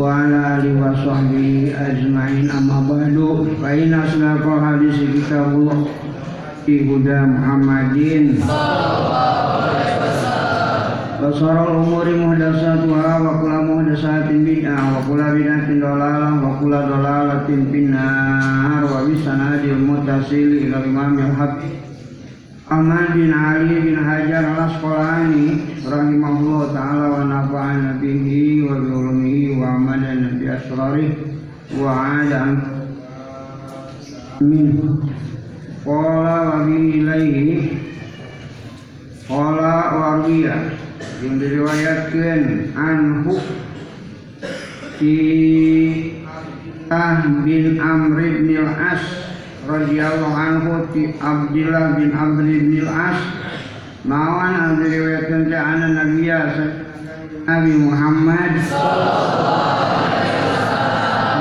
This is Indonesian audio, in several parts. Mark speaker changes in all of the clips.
Speaker 1: ala alihi wa sahbihi ajma'in amma ba'du. Fa inna asnaqal hadis kitabullah fi huda Muhammadin. Basarul umuri muhdasatuha wa kula muhdasatin bid'ah wa kula bid'atin dolalah wa kula dolalatin finnar wa bisanadil mutasil ila imamil haq Ahmad bin Ali bin Hajar al-Asqalani rahimahullah ta'ala wa nafa'ana bihi wa bi'ulumihi wa amadana bi asrarih wa ada min. Qala wa bi ilaihi. Qala wa riyah yang diriwayatkan anhu di Ah bin Amr bin Al-As radhiyallahu anhu ti Abdullah bin Amr bin Al-As mawan ang diriwayatkan ke ana Nabi Nabi Muhammad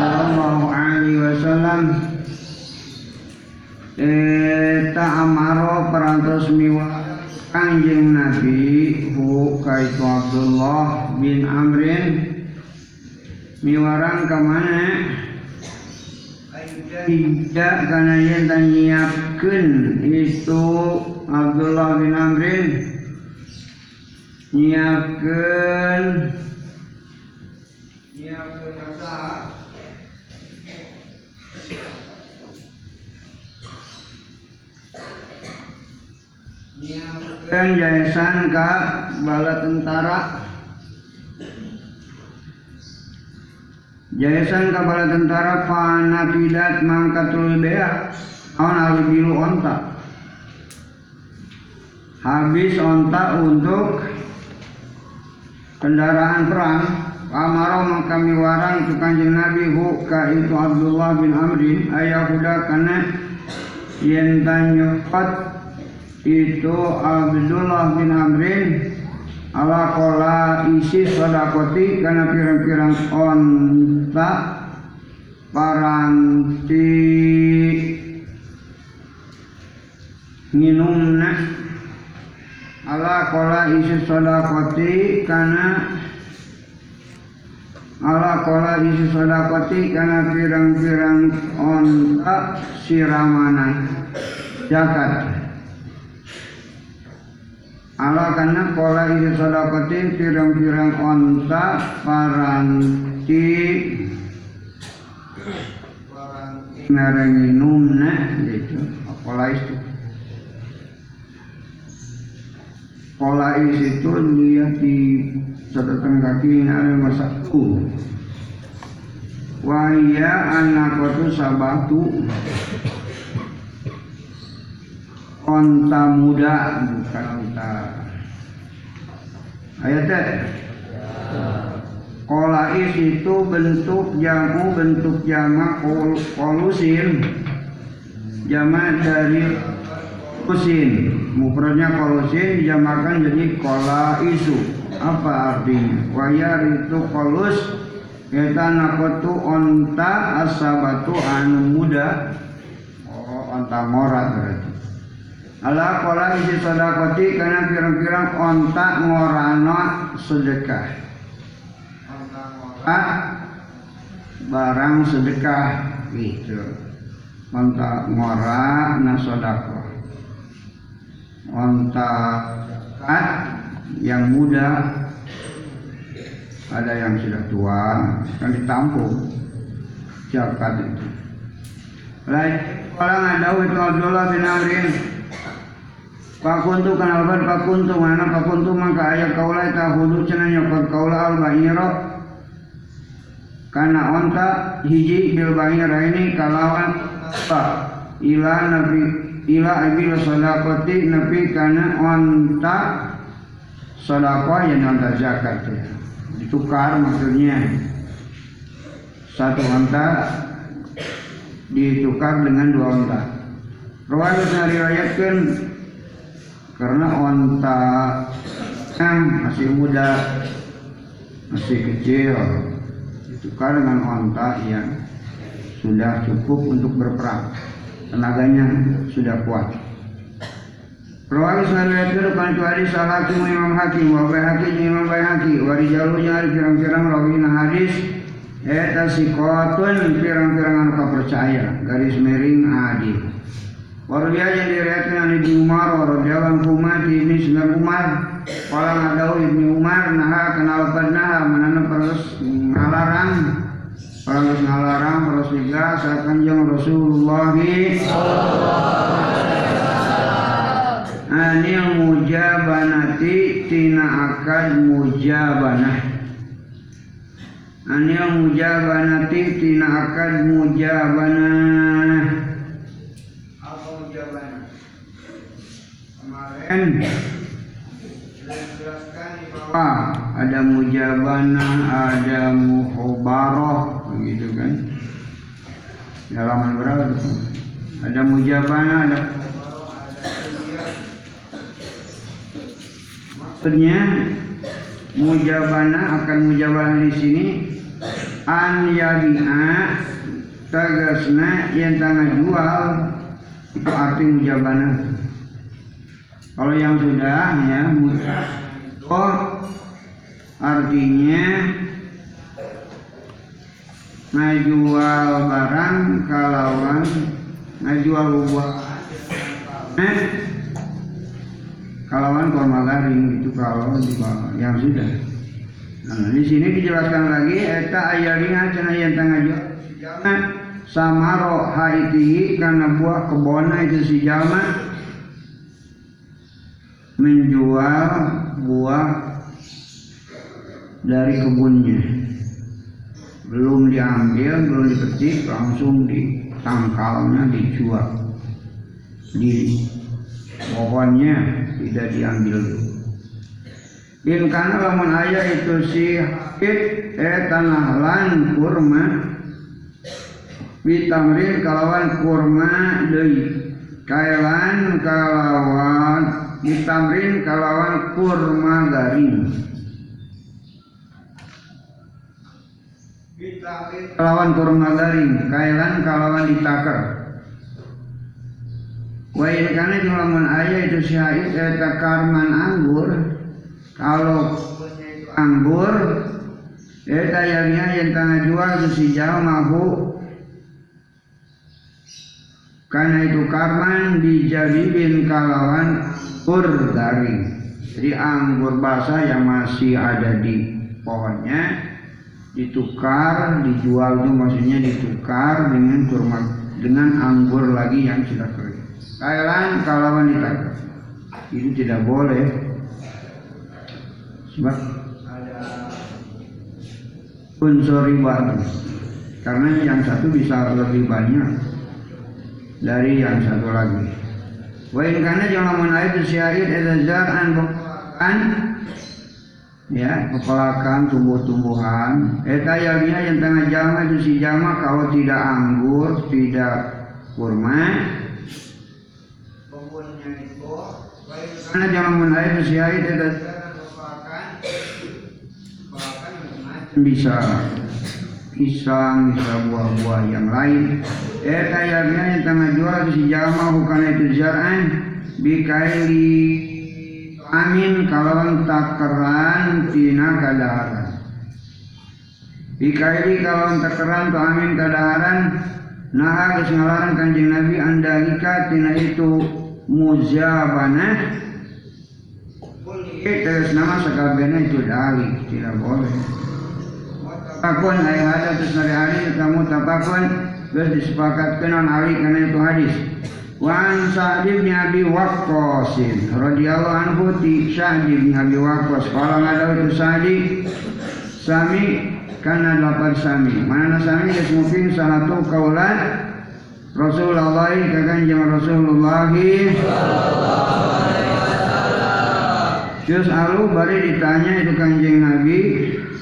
Speaker 1: sallallahu alaihi wasallam. Eta amaro perantos miwa Kanjeng Nabi hu kaitu Abdullah bin Amrin miwarang ke mana tidak karena yang nyiapkan. Itu Abdullah bin Amrin. Nyiapkan. Nyiapkan kata nyiapkan yayasan ke bala tentara Yayasan kabala tentara panatidat mangkatul bea. On alibilu onta habis onta untuk kendaraan perang Amaro kami warang tu kanjeng Nabi hu ka itu Abdullah bin Amrin ayah huda kana yen tanyupat itu Abdullah bin Amrin ala kola isi sodakoti karena pirang-pirang onta paranti minumna ala kola isi sodakoti karena ala kola isi sodakoti karena pirang-pirang onta siramanan. Jakat ala karena pola ini sodakotin pirang-pirang onta paranti. Merenginum nah gitu. Pola itu. Pola itu dia di catatan kaki ada masakku wahia anak itu sabatu onta muda bukan onta ayatnya kolais itu bentuk jamu bentuk jama kolusin. Jama dari kusin. Mufradnya kolusin dijamakan jadi kola isu. Apa artinya? Wayar itu kolus. Kita nakotu onta asabatu anu muda. Oh onta morat berarti Ala kola isi sodakoti karena pirang-pirang ontak ngorano sedekah. Ontak barang sedekah gitu. Ontak ngora na sodako. Ontak kat yang muda ada yang sudah tua kan ditampung zakat itu. Lain kalau ada itu Abdullah bin Amrin Pakuntu kan alban pakuntu mana pakuntu maka ayat kaula ta hudu cenah nyokot kaula al bahira kana onta hiji bil bahira ini kalawan pa ila nabi ila abil sadaqati nabi kana onta sedekah yang onta zakat ya. ditukar maksudnya satu onta ditukar dengan dua onta. Rawi riwayatkan karena onta yang masih muda, masih kecil, ditukar dengan onta yang sudah cukup untuk berperang. Tenaganya sudah kuat. Rawi kan itu hadis al hakim imam hakim wa hakim imam hakim wa rijalunya pirang-pirang rawina hadis Eta sikotun pirang-pirang anu percaya garis miring adil. Warudia yang diriatkan oleh Ibnu Umar warudiawan kumah di ini sembilan Umar. Kala ngadau Ibnu Umar naha kenal pernah menanam perus ngalarang Perus ngalarang perus liga saat jeng Rasulullah. Anil mujabanati tina akad mujabanah. Anil mujabanati tina akad mujabanah apa mujabanah di bawah ada mujabanah ada muhobaroh begitu kan? Halaman berapa itu? Ada mujabanah ada maksudnya mujabana akan mujabana di sini an yabi'a tagasna yang tangan jual itu arti mujabana kalau yang sudah ya oh artinya ngajual barang kalawan ngajual buah. Eh, kalawan korma garing itu kalau di yang sudah. Nah di sini dijelaskan lagi eta ayalina cina yang tengah jalma. Samaro haitihi karena buah kebona itu si jalma menjual buah dari kebunnya. Belum diambil belum dipetik langsung ditangkalnya dijual. Di pohonnya tidak diambil. In kana lamun aya itu si hakit eh tanah lan kurma. Bitamrin kalawan kurma deui. Kailan kalawan bitamrin kalawan kurma garing. Kalawan kurma garing. Kailan kalawan ditakar. Wa in kana lamun aya itu syahid eta karman anggur. Kalau anggur eta yangnya yang tengah jual si mahu. Karena itu karman dijadiin kalawan kur garing jadi anggur basah yang masih ada di pohonnya ditukar dijual itu maksudnya ditukar dengan kurma dengan anggur lagi yang sudah kering. Thailand kalau wanita. Itu tidak boleh. Sebab ada unsur riba karena yang satu bisa lebih banyak dari yang satu lagi. Wa in kana jangan menaik syair an bukan ya kepalakan tumbuh-tumbuhan. Eta yalnya yang tengah jama itu si jama kalau tidak anggur tidak kurma karena jangan menaik siai tidak bisa pisang, bisa buah-buah yang lain. Eh kayaknya yang tengah jual si jama bukan itu zaran bikaili amin kalau takaran tina kadaharan. Bikaili kalau takaran tu amin kadaharan nah geus ngalaran kanjeng Nabi andalika tina itu muzabana terus nama sekabena itu dalih tidak boleh takun ayat ada terus dari hari kamu tapakun terus disepakatkan on ali karena itu hadis. Wan Sa'd bin Abi Waqqas radhiyallahu anhu ti Sa'd bin Abi Waqqas. Kalau ada itu Sa'di sami karena dapat sami. Mana sami? Mungkin satu kaulan Rasulullah kakan jama Rasulullah. Terus alu bari ditanya itu kanjeng Nabi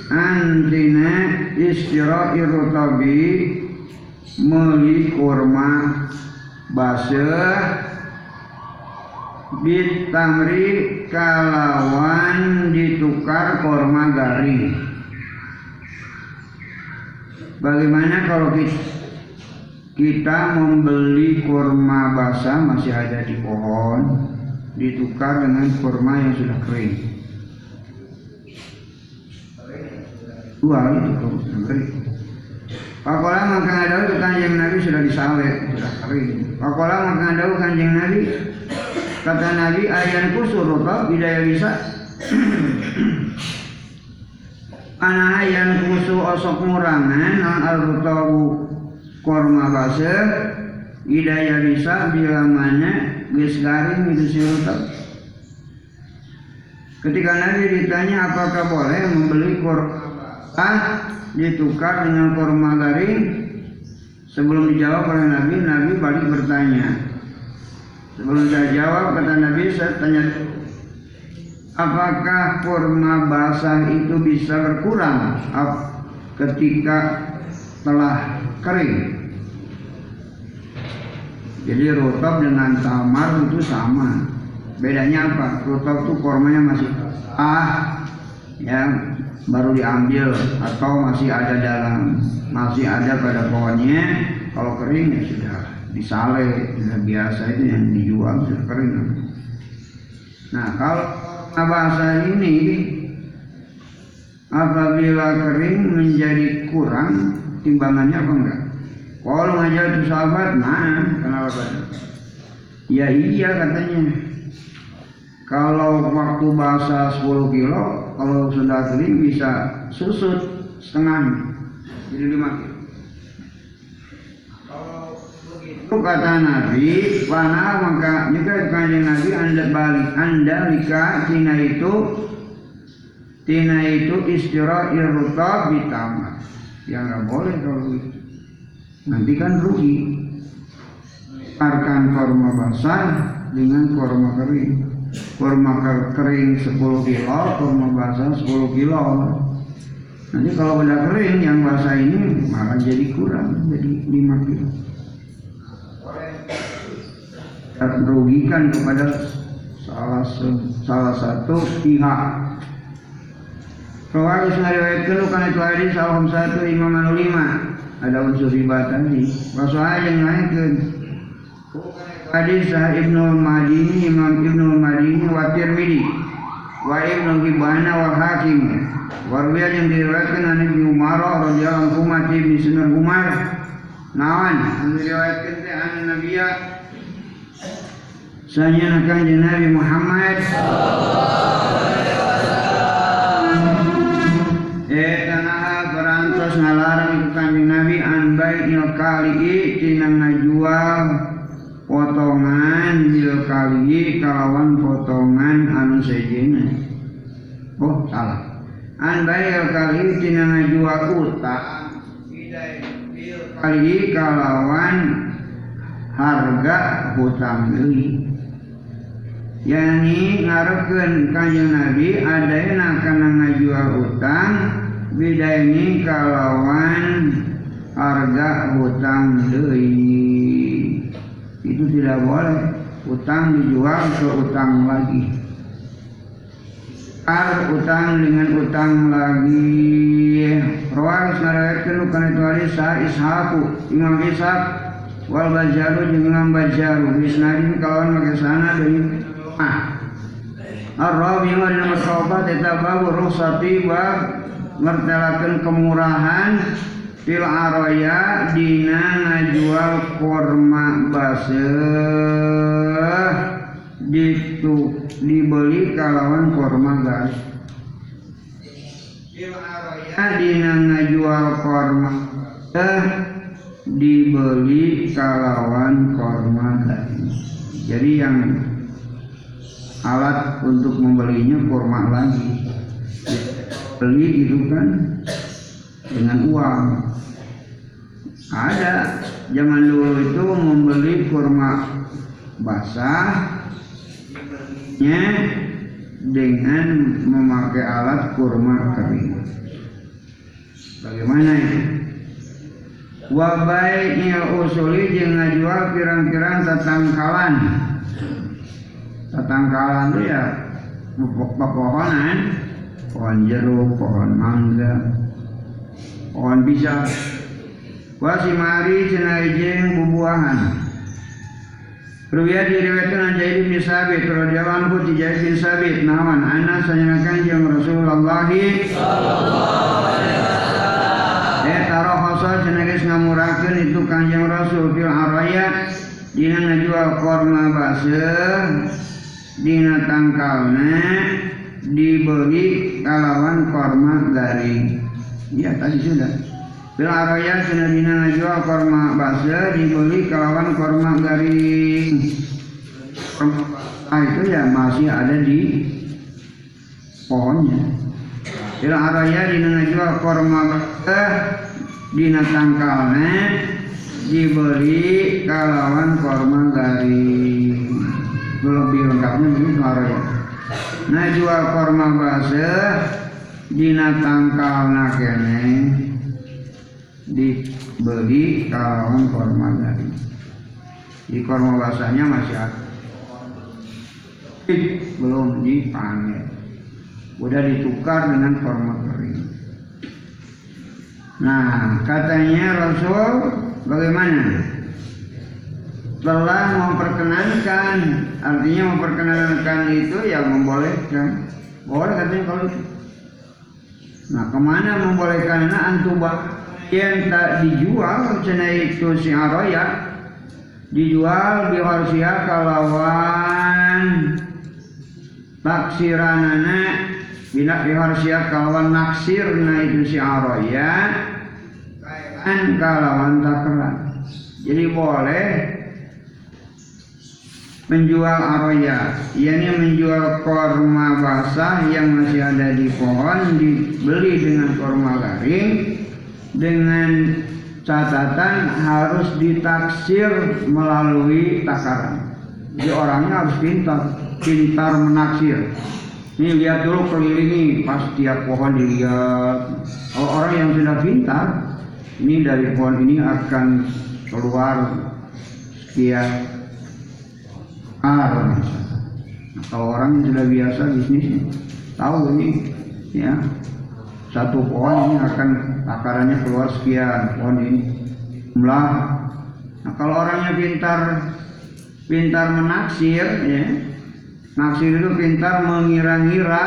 Speaker 1: antina istira'i rutabi meuli kurma basah ditamri kalawan ditukar kurma garing bagaimana kalau kita, kita membeli kurma basah masih ada di pohon ditukar dengan kurma yang sudah kering dua itu kurma kering Pakola maka ada kanjeng Nabi sudah disalep, sudah kering. Pakola maka ada kanjeng Nabi kata Nabi ayan kusur rotab bidaya bisa. Ana ayan kusu osok murangan non al rutabu korma base bidaya bisa bila mana geus garing itu si rotab. Ketika Nabi ditanya apakah boleh membeli basah ditukar dengan kurma garing. Sebelum dijawab oleh Nabi Nabi balik bertanya. Sebelum saya jawab kata Nabi saya tanya apakah kurma basah itu bisa berkurang ketika telah kering? Jadi rotab dengan tamar itu sama. Bedanya apa? Rotab itu kurmanya masih ah ya baru diambil atau masih ada dalam masih ada pada pohonnya kalau kering ya sudah disale sudah biasa itu yang dijual sudah kering. Nah kalau bahasa ini apabila kering menjadi kurang timbangannya apa enggak? Kalau ngajar itu sahabat nah kenapa? Ya iya katanya kalau waktu bahasa 10 kilo kalau sudah kering bisa susut setengah. Jadi lima kilo. Kata Nabi wana maka juga kanjeng Nabi anda balik anda lika tina itu tina itu istirahat irrutab ditambah ya nggak boleh kalau itu nanti kan rugi. Arkan korma basah dengan korma kering kurma kering 10 kilo, kurma basah 10 kilo. Nanti kalau udah kering yang basah ini malah jadi kurang, jadi 5 kilo. Dan merugikan kepada salah salah satu pihak. Kalau harus ngariwayatkan kan itu hadis saham satu imam lima ada unsur riba tadi. Rasulullah yang naikkan hadis Ibnu Madini Imam Ibnu Madini wa Tirmidzi wa Ibnu Hibban wa Hakim. Warwiya yang diriwayatkan dari Ibnu Umar radhiyallahu anhu bin Sunan Umar. Nawan diriwayatkan an Nabiya Sanya kanjeng Nabi Muhammad. Eh tanah berantos ngalarang kanjeng Nabi. An bai'il kali tina potongan bil kali kalawan potongan anu sejena oh salah. An bayar kali tina ngajual utang kali kalawan harga hutang deui yani ngarepkeun kanjeng Nabi adaina kana ngajual utang bidaini kalawan harga hutang deui itu tidak boleh. Utang dijual ke utang lagi. Ar utang dengan utang lagi. Rawal sanariwayatkeun kana itu hadis sa Ishaku. Imam Ishaq wal Bajaru jeung Bajaru. Bisnadin kawan make sana deui. Ah. Ar-Rabi wa dina masobat eta babu rukhsati bab ngertelakeun kemurahan fil araya dina ngajual korma basah ditu dibeli kalawan korma gas fil araya dina ngajual korma basah dibeli kalawan korma gas jadi yang alat untuk membelinya korma lagi. Beli itu kan dengan uang ada zaman dulu itu membeli kurma basah nya dengan memakai alat kurma kering. Bagaimana itu? Wabai usuli jeung ngajual pirang-pirang tatangkalan. Tatangkalan itu ya pepohonan, pohon jeruk, pohon mangga, pohon pisang. Wasimari cenah jeung bubuahan. Ruwiyah diriwayatkan an Jaid bin Sabit radhiyallahu anhu ti Jaid bin Sabit nawan ana sanyakan jeung Rasulullah sallallahu alaihi wasallam. Eh taro khosa cenah ngamurakeun itu Kanjeng Rasul fil araya dina ngajual korma baseuh dina tangkalna dibeli kalawan korma garing. Ya tadi sudah. Bil araya senadina najwa korma basa dibeli kalawan korma garing. Ah itu ya masih ada di pohonnya. Bil araya dina najwa korma basa dina tangkalnya dibeli kalawan korma garing. Lebih lengkapnya begitu araya. Najwa korma basa dina tangkalna keneh dibeli kawan korma dari. Di korma basahnya masih ada. Belum dipanen. Udah ditukar dengan korma kering. Nah katanya Rasul bagaimana? Telah memperkenankan artinya memperkenankan itu ya membolehkan. Boleh katanya kalau itu. Nah ke mana membolehkan? Nah antubah yang tak dijual cina itu si aroya dijual di harsia kalawan taksiranana bila di harsia kalawan naksir na itu si aroya kan kalawan takran jadi boleh menjual aroya yakni menjual korma basah yang masih ada di pohon dibeli dengan korma garing dengan catatan harus ditaksir melalui takaran. Jadi orangnya harus pintar, pintar menaksir. Ini lihat dulu kelilingi, pas tiap pohon dilihat. Kalau orang yang sudah pintar, ini dari pohon ini akan keluar sekian ar. Kalau orang yang sudah biasa bisnis, tahu ini, ya satu pohon ini akan akarannya keluar sekian pohon ini. Jumlah. Nah kalau orangnya pintar pintar menaksir ya. Naksir itu pintar mengira-ngira.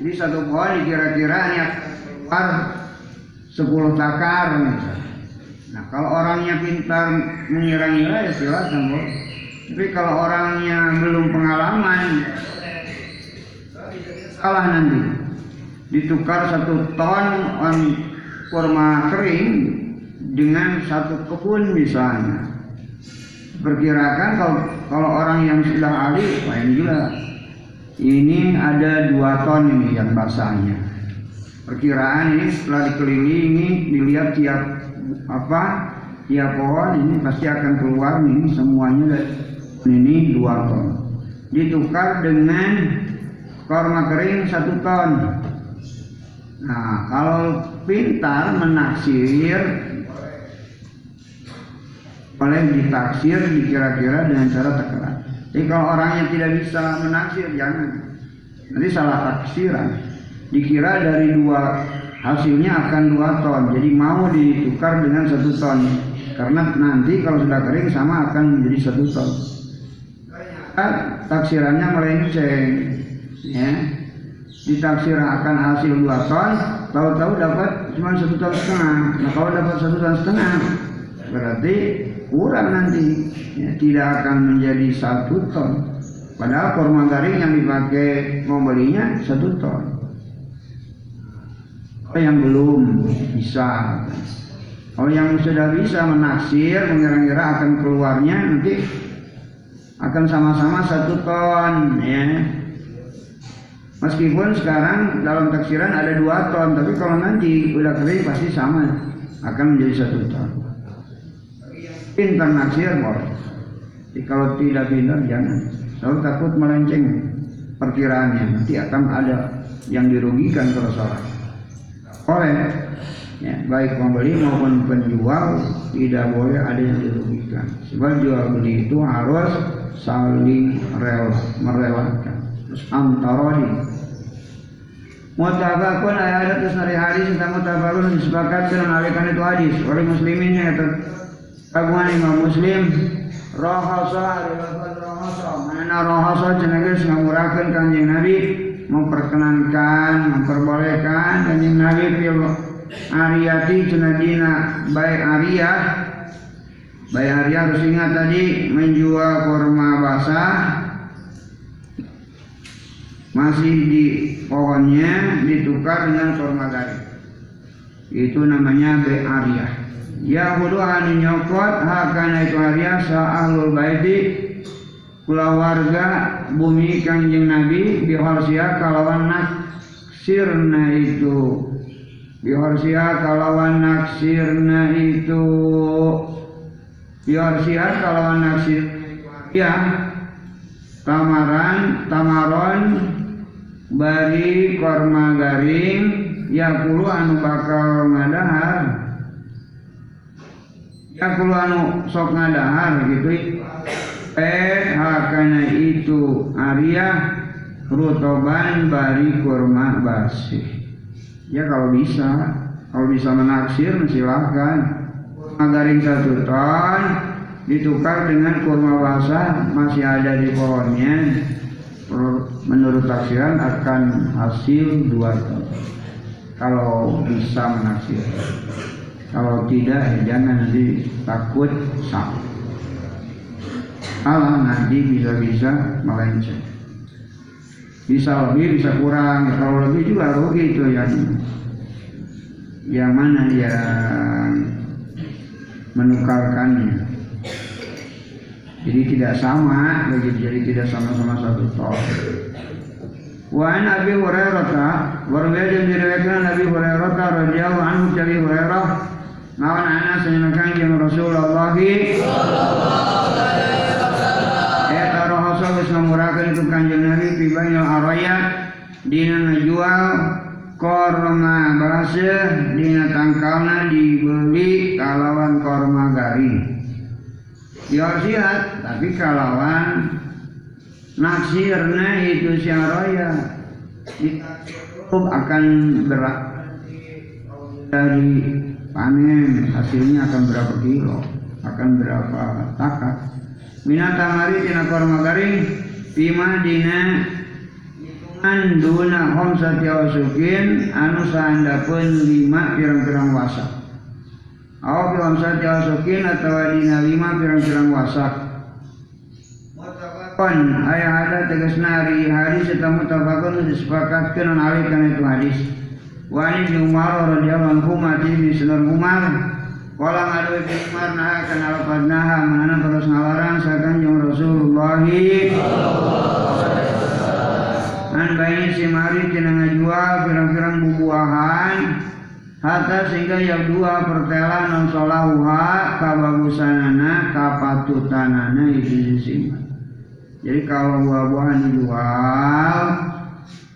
Speaker 1: Jadi satu pohon dikira-kira ini akan keluar sepuluh takar misalnya. nah kalau orangnya pintar mengira-ngira ya silakan boleh tapi kalau orangnya belum pengalaman salah nanti ditukar satu ton on kurma kering dengan satu kebun misalnya. Perkirakan kalau kalau orang yang sudah ahli, lain juga. Ini ada dua ton ini yang basahnya. Perkiraan ini setelah dikelilingi, dilihat tiap apa tiap pohon ini pasti akan keluar ini semuanya ini dua ton. Ditukar dengan korma kering satu ton. Nah, kalau pintar menaksir boleh ditaksir dikira-kira dengan cara takaran. Jadi kalau orangnya tidak bisa menaksir jangan. Nanti salah taksiran. Dikira dari dua hasilnya akan dua ton. Jadi mau ditukar dengan satu ton. Karena nanti kalau sudah kering sama akan menjadi satu ton. Taksirannya melenceng. Ya, ditaksir akan hasil dua ton, tahu-tahu dapat cuma satu ton setengah. Nah kalau dapat satu ton setengah, berarti kurang nanti, ya, tidak akan menjadi satu ton. Padahal korma garing yang dipakai membelinya satu ton. Kalau yang belum bisa, kalau yang sudah bisa menaksir, mengira-ngira akan keluarnya nanti akan sama-sama satu ton, ya Meskipun sekarang dalam taksiran ada dua ton, tapi kalau nanti udah kering pasti sama, akan menjadi satu ton. Pintar naksir boleh. Jadi kalau tidak pintar jangan. Selalu takut melenceng perkiraannya. Nanti akan ada yang dirugikan kalau salah. Oleh ya, baik pembeli maupun penjual tidak boleh ada yang dirugikan sebab jual beli itu harus saling rela merelakan terus antarodi mutabakun ayat terus dari hadis tentang mutabakun disepakatkan alihkan itu hadis. Oleh musliminnya itu kagungan imam muslim rohasa adalah rohasa mana rohasa jenenge ngamurakeun kanjeng nabi memperkenankan memperbolehkan kanjeng nabi fil ariyati cenadina baik ariyah. Baik ariyah harus ingat tadi menjual kurma basah masih di pohonnya ditukar dengan kurma garing itu namanya be'ariyah ya hudu anu nyokot hakana itu ariyah sa ahlul baiti kula warga bumi kanjeng nabi biharsia kalawan naksirna itu. Biharsia kalawan naksirna itu. Biharsia kalawan naksir ya tamaran tamaron bari korma garing ya kulu anu bakal ngadahar. Ya kulu anu sok ngadahar gitu. Eh hakana itu Arya rutoban bari kurma basih. Ya kalau bisa kalau bisa menaksir silahkan kurma garing satu ton ditukar dengan kurma basah masih ada di pohonnya menurut taksiran akan hasil dua ton kalau bisa menaksir kalau tidak ya jangan nanti takut sak Allah nanti bisa-bisa melenceng. Bisa lebih bisa kurang. Ya, kalau lebih juga rugi itu yang yang mana yang menukarkannya jadi tidak sama jadi tidak sama-sama satu tol an Abi Hurairah warwaya yang diriwayatkan Nabi Hurairah radhiyallahu anhu dari Hurairah Nawan anak senyakan yang Rasulullah Eh taruh hasil wis ngamurakan itu kanjeng Nabi Pibanya araya Dina ngejual Korma basah Dina tangkalna dibeli Kalawan korma garing Yosiat tapi kalawan naksirna itu syaraya akan berat dari panen. Hasilnya akan berapa kilo? Akan berapa takat? Mari tina korma garing pima dina hitungan duna homsati awasukin anu sahandapeun lima pirang-pirang wasak Aw bilang saja asukin atau dina lima pirang-pirang wasak Kon ayah ada tegas nari hadis serta mutabakun disepakatkan alihkan itu hadis. Wani bin Umar radhiyallahu anhu mati di sunan Umar. Kala ngadu bin Umar nah kana lapad naha mana terus ngalarang sakan jeung Rasulullah. An bayi si mari tina ngajual pirang-pirang bubuahan Hatta sehingga yang dua pertela non solahuha kabagusanana kapatutanana itu simpan. Jadi kalau buah-buahan dijual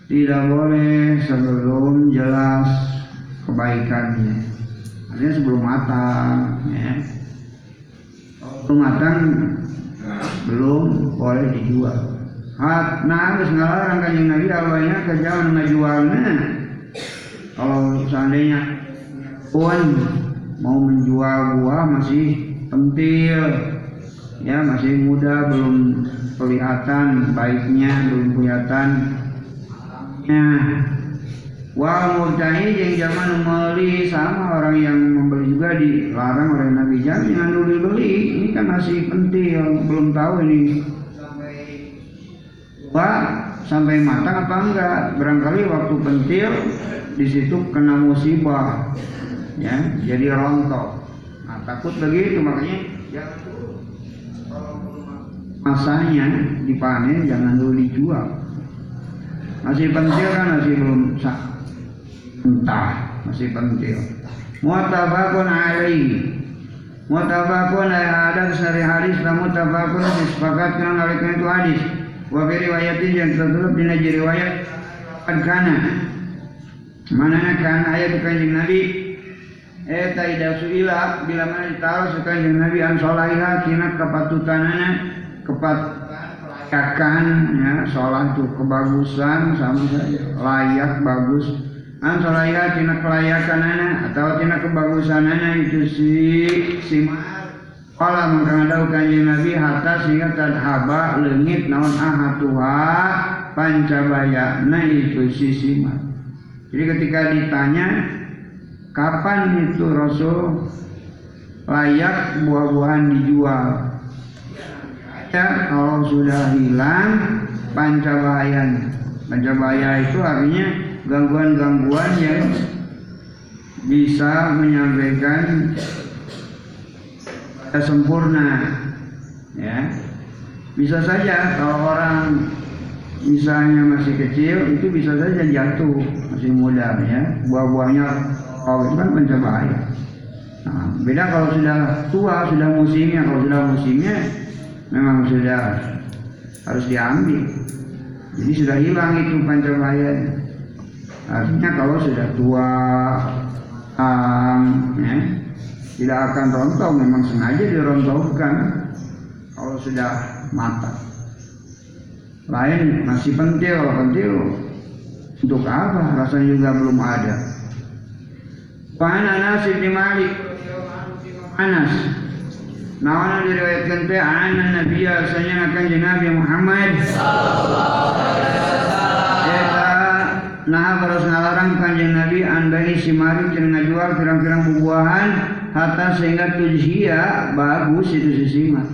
Speaker 1: tidak boleh sebelum jelas kebaikannya. Artinya sebelum matang, ya. Sebelum matang belum boleh dijual. Hat, nah harus ngalarang kanjeng Nabi awalnya kejawan ngejualnya. Kalau seandainya pun mau menjual buah masih pentil, ya masih muda belum kelihatan baiknya belum kelihatan. Ya. Wal murtahi yang zaman membeli sama orang yang membeli juga dilarang oleh Nabi. Jangan dulu beli ini kan masih pentil belum tahu ini. Wah sampai matang apa enggak? Barangkali waktu pentil di situ kena musibah ya jadi rontok. Nah takut begitu makanya jangan masanya dipanen jangan dulu dijual. Masih pentil kan masih belum sah entah masih pentil. Mutabakun alaihi. Mutabakun ada dari hadis namun mutabakun disepakatkan oleh itu hadis. Wa fi riwayatin yang tertulis di riwayat kana. Mana kan ayat kanjeng Nabi eta ida suila bila mana ditaruh sukan jeung Nabi an solaiha tina kepatutanana kepat kakan ya sholat itu kebagusan sama saja layak bagus an solaiha tina kelayakanana atau tina kebagusanana itu si si Kala mengkandau kanjeng Nabi hatta sehingga tadhaba lengit naon ahatuha pancabaya nah itu si simat. Jadi ketika ditanya kapan itu Rasul? Layak buah-buahan dijual. Ya kalau sudah hilang pancabahayanya pancabaya itu artinya gangguan-gangguan yang bisa menyampaikan sempurna ya. Bisa saja kalau orang misalnya masih kecil itu bisa saja jatuh masih muda ya. Buah-buahnya oh itu kan berbahaya nah, beda kalau sudah tua sudah musimnya. Kalau sudah musimnya memang sudah harus diambil. Jadi sudah hilang itu pancabaya artinya kalau sudah tua um, ya, tidak akan rontok memang sengaja dirontokkan kalau sudah matang lain masih pentil. Pentil untuk apa? Rasanya juga belum ada Pak Anas bin Malik. Anas. Nawana diriwayatkan teh anna Nabi asanya akan Nabi Muhammad. Eta nah terus ngalarang kanjeng Nabi andai si mari cenah ngajual pirang-pirang buah-buahan hatta sehingga tujhia bagus itu si simat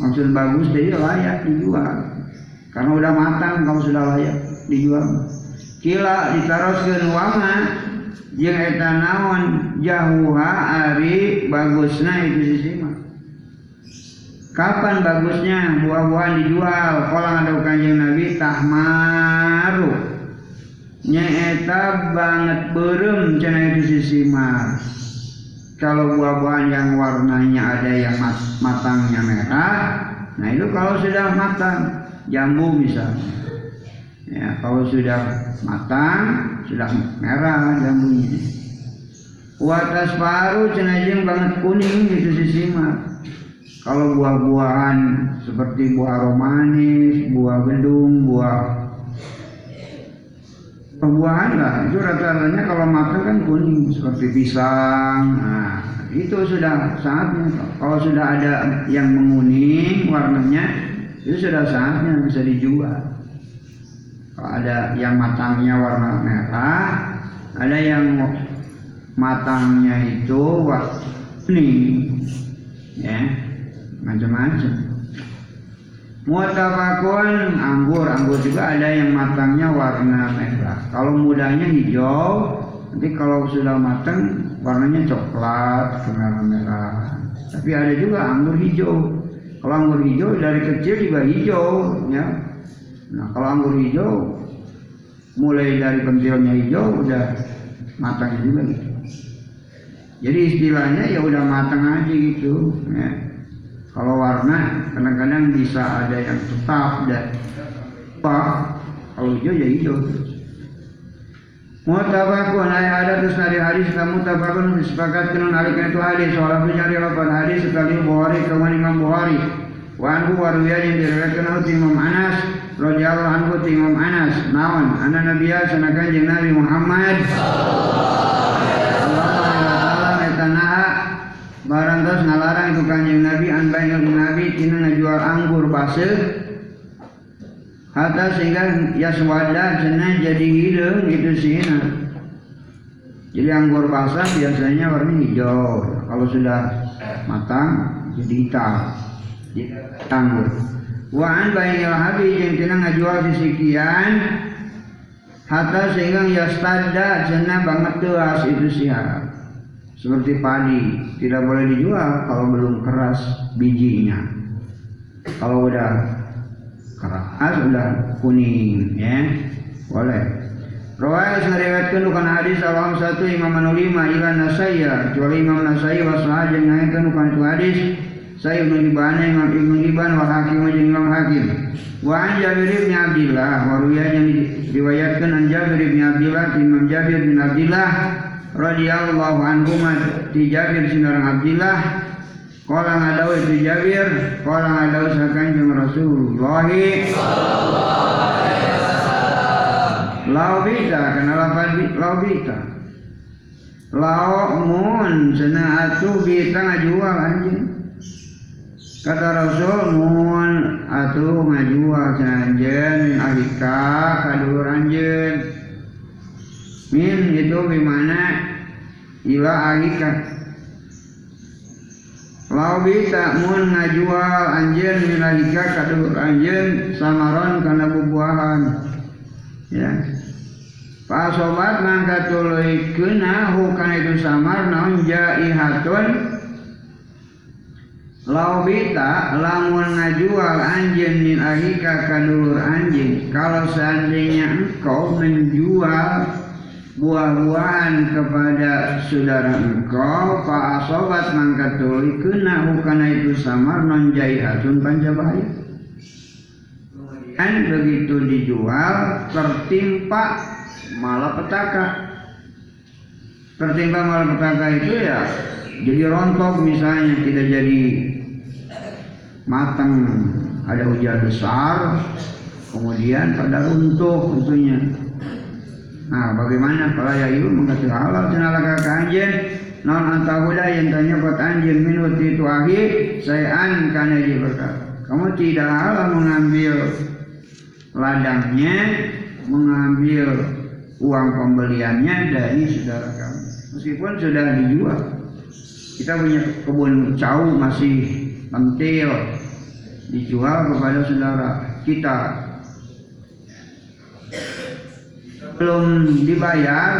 Speaker 1: maksud bagus jadi layak dijual. Karena udah matang kalau sudah layak dijual. Kila ditaroskeun wama jeung eta naon jahuha ari bagusna itu si simat Kapan bagusnya buah-buahan dijual? Kalau ada kanjeng Nabi tahmaru. Nyaeta banget berem cina itu si simar. Kalau buah-buahan yang warnanya ada yang mat matangnya merah, nah itu kalau sudah matang, jambu misalnya. Ya, kalau sudah matang, sudah merah jambunya. Watas paru cenajeng banget kuning itu si simar. Kalau buah-buahan seperti buah romanis, buah gendung, buah perbuahan lah itu rata-ratanya kalau matang kan kuning seperti pisang. Nah, itu sudah saatnya. Kalau sudah ada yang menguning warnanya, itu sudah saatnya bisa dijual. Ada yang matangnya warna merah, ada yang matangnya itu warna kuning, ya macam-macam. Muatafakun anggur, anggur juga ada yang matangnya warna merah. Kalau mudanya hijau, nanti kalau sudah matang warnanya coklat, kemerah-merah. Tapi ada juga anggur hijau. Kalau anggur hijau dari kecil juga hijau, ya. Nah kalau anggur hijau mulai dari pentilnya hijau udah matang juga gitu. Jadi istilahnya ya udah matang aja gitu, ya. Kalau warna kadang-kadang bisa ada yang tetap dan apa. Kalau hijau ya hijau. Mutabakun ay ada terus dari hadis kamu tabakun disepakatkan nalikan itu hadis soal mencari lapan hadis sekali Bukhari kawan Imam Bukhari wa anhu yang diriwayatkan oleh Imam Anas radhiyallahu anhu Imam Anas nawan anna nabiyya sanakan jeung Nabi Muhammad sallallahu alaihi wasallam eta terus ngalarang itu kanjeng Nabi an bainal Nabi tina ngajual anggur baseuh Hatta sehingga yaswada cenah jadi hilang gitu sihna. Jadi anggur basah biasanya warna hijau. Kalau sudah matang jadi hitam. Anggur. Wa an bainil habi jeung tina ngajual sisikian hatta sehingga yastada cenah banget tuas itu siar. Seperti padi, tidak boleh dijual kalau belum keras bijinya. Kalau udah keras udah kuning ya boleh Rawai sariwatkan bukan hadis awam satu imam lima ila nasaya kecuali imam nasaya wasah jeung ngaitkan bukan hadis saya ibnu Hibban imam ibnu Hibban wa hakim imam hakim. Wa an Jabir bin Abdullah wa yang diriwayatkan an Jabir bin Abdullah imam Jabir bin Abdullah radhiyallahu anhu ti Jabir sinarang Abdillah. Kala ngadaw itu Jabir Kala ngadaw sa kanjeng Rasulullah. Lau bita Kena lau bita. Lau mun Sena atu bita ngajual anjing Kata Rasul mun atu ngajual anjen min alika kadur anjen min itu bimana? Ila alika Lau bisa mun ngajual anjen min alika kadur anjen samaron karena bubuahan. Ya. Pak sobat mangka tuluy kena hukana itu samar naon jaihatun Laubita lamun ngajual anjing min ahika kadulur anjing. Kalau seandainya engkau menjual buah-buahan kepada saudara engkau Pak sobat mangkat tuli kena hukana itu samar non jaihatun panjabahaya Kemudian begitu dijual tertimpa malapetaka. Tertimpa malapetaka itu ya jadi rontok misalnya tidak jadi matang ada hujan besar kemudian pada runtuh tentunya nah bagaimana kalau ya ibu mengkasih halal cenalaka kanjen non antahuda yang tanya buat anjen minut itu akhir saya an karena dia berkata. Kamu tidak halal mengambil ladangnya mengambil uang pembeliannya dari saudara kamu. Meskipun sudah dijual. Kita punya kebun cau masih pentil dijual kepada saudara kita. Belum dibayar.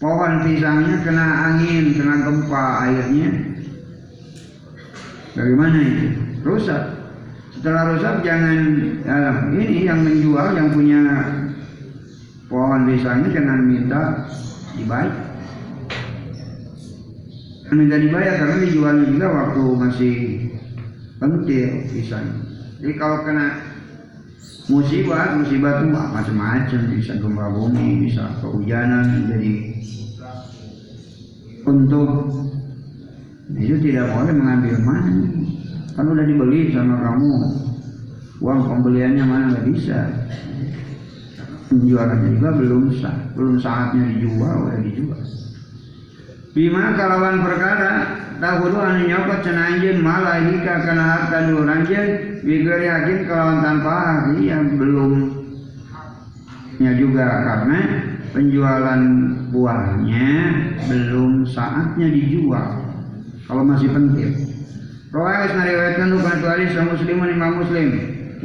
Speaker 1: Pohon pisangnya kena angin kena gempa airnya. Bagaimana itu? Rusak. Setelah rusak jangan ya, ini yang menjual yang punya pohon pisangnya jangan minta dibayar minta dibayar karena dijualnya juga waktu masih pentil pisang jadi kalau kena musibah musibah itu macam-macam bisa gempa bumi bisa kehujanan jadi untuk itu tidak boleh mengambil mana kan udah dibeli sama kamu uang pembeliannya mana nggak bisa. Penjualannya juga belum sah belum saatnya dijual udah dijual Bima kalawan perkara tahudu anu nyokot cenah anjeun malaika kana harta dulu anjeun bigar yakin kalawan tanpa ahli yang belum nya juga karena penjualan buahnya belum saatnya dijual kalau masih penting. Rawais nariwayatkan bukan tuari sama muslimun imam muslim.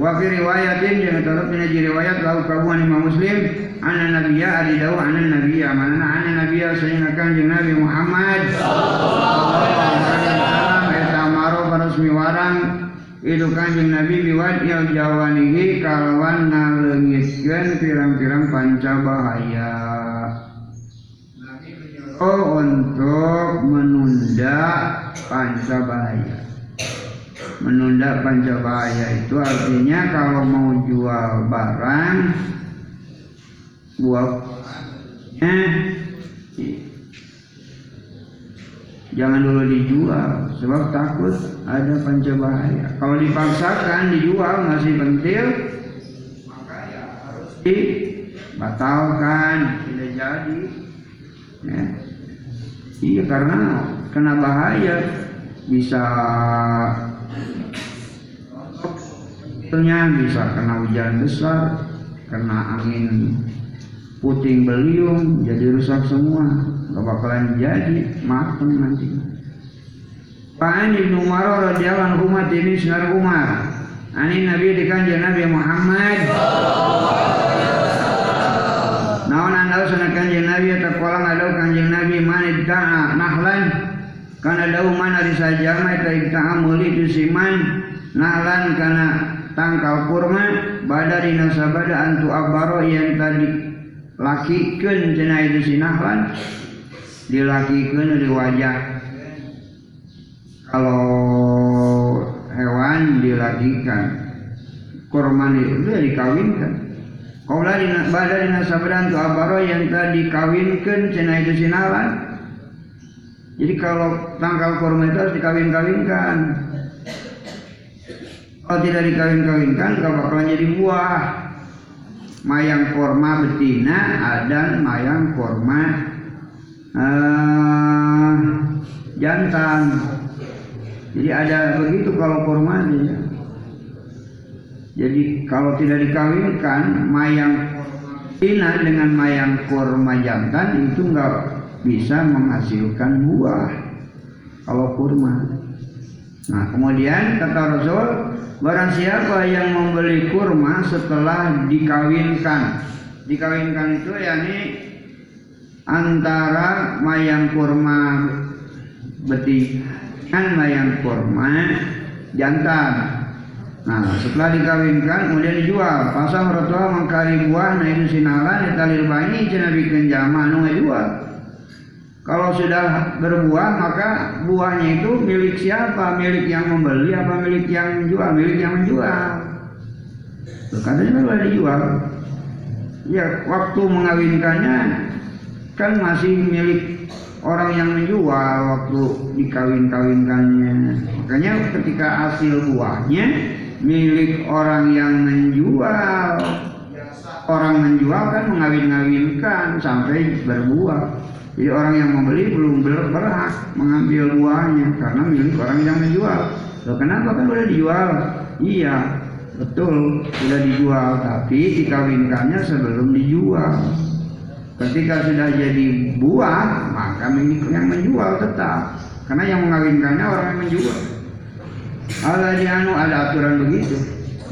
Speaker 1: Wa fi riwayatin yang terdapat di riwayat lahu kabuan imam muslim anna nabiyya ali dawu anna nabiyya. Mana anna nabiyya sayyidina kanjeng nabi Muhammad. Sallallahu alaihi wasallam warang itu kanjeng nabi biwad il jawanihi kalawan naleungitkeun pirang-pirang pancabahaya Oh untuk menunda pancabahaya menunda pancabahaya itu artinya kalau mau jual barang buahnya jangan dulu dijual sebab takut ada pancabahaya kalau dipaksakan dijual masih pentil maka ya harus dibatalkan. Tidak jadi. Ya. iya karena kena bahaya. Bisa Tentunya bisa kena hujan besar, kena angin puting beliung, jadi rusak semua. Gak bakalan jadi, mateng nanti. Pak Ibnu Umar radhiyallahu anhu ini sinar Umar. Ani Nabi dikanjeng Nabi Muhammad. Naon anda sana kanjeng Nabi atau kolang ada kanjeng Nabi manid ta'a nahlan karena daun mana disajar mah eta ibta'a meuli itu siman nahlan karena tangkal kurma badari nasabada antu abaro yang tadi lakikeun cenah itu sinahlan dilakikeun di wajah kalau hewan dilakikan kurma itu dikawinkan Kaula dina bada dina sabran tu abaro yang tadi kawinkan cina itu sinalan. Jadi kalau tangkal kurma itu harus dikawin-kawinkan. Kalau tidak dikawin-kawinkan, kalau bakalan jadi buah. Mayang kurma betina dan mayang kurma uh, jantan. Jadi ada begitu kalau kurma ya. Jadi kalau tidak dikawinkan mayang tina dengan mayang kurma jantan itu enggak bisa menghasilkan buah kalau kurma. Nah kemudian kata Rasul barang siapa yang membeli kurma setelah dikawinkan, dikawinkan itu yakni antara mayang kurma betina dan mayang kurma jantan Nah, setelah dikawinkan kemudian dijual. Pasang mertua mengkari buah nah itu sinalan italir banyi cina bikin jama nu jual. Kalau sudah berbuah maka buahnya itu milik siapa? Milik yang membeli apa milik yang menjual? Milik yang menjual. Tuh, katanya boleh dijual. Ya waktu mengawinkannya kan masih milik orang yang menjual waktu dikawin-kawinkannya. Makanya ketika hasil buahnya milik orang yang menjual. Orang menjual kan mengawin-ngawinkan sampai berbuah. Jadi orang yang membeli belum berhak mengambil buahnya karena milik orang yang menjual. Loh, kenapa kan boleh dijual? Iya, betul sudah dijual, tapi dikawinkannya sebelum dijual. Ketika sudah jadi buah, maka milik yang menjual tetap. Karena yang mengawinkannya orang yang menjual. Ada anu ada aturan begitu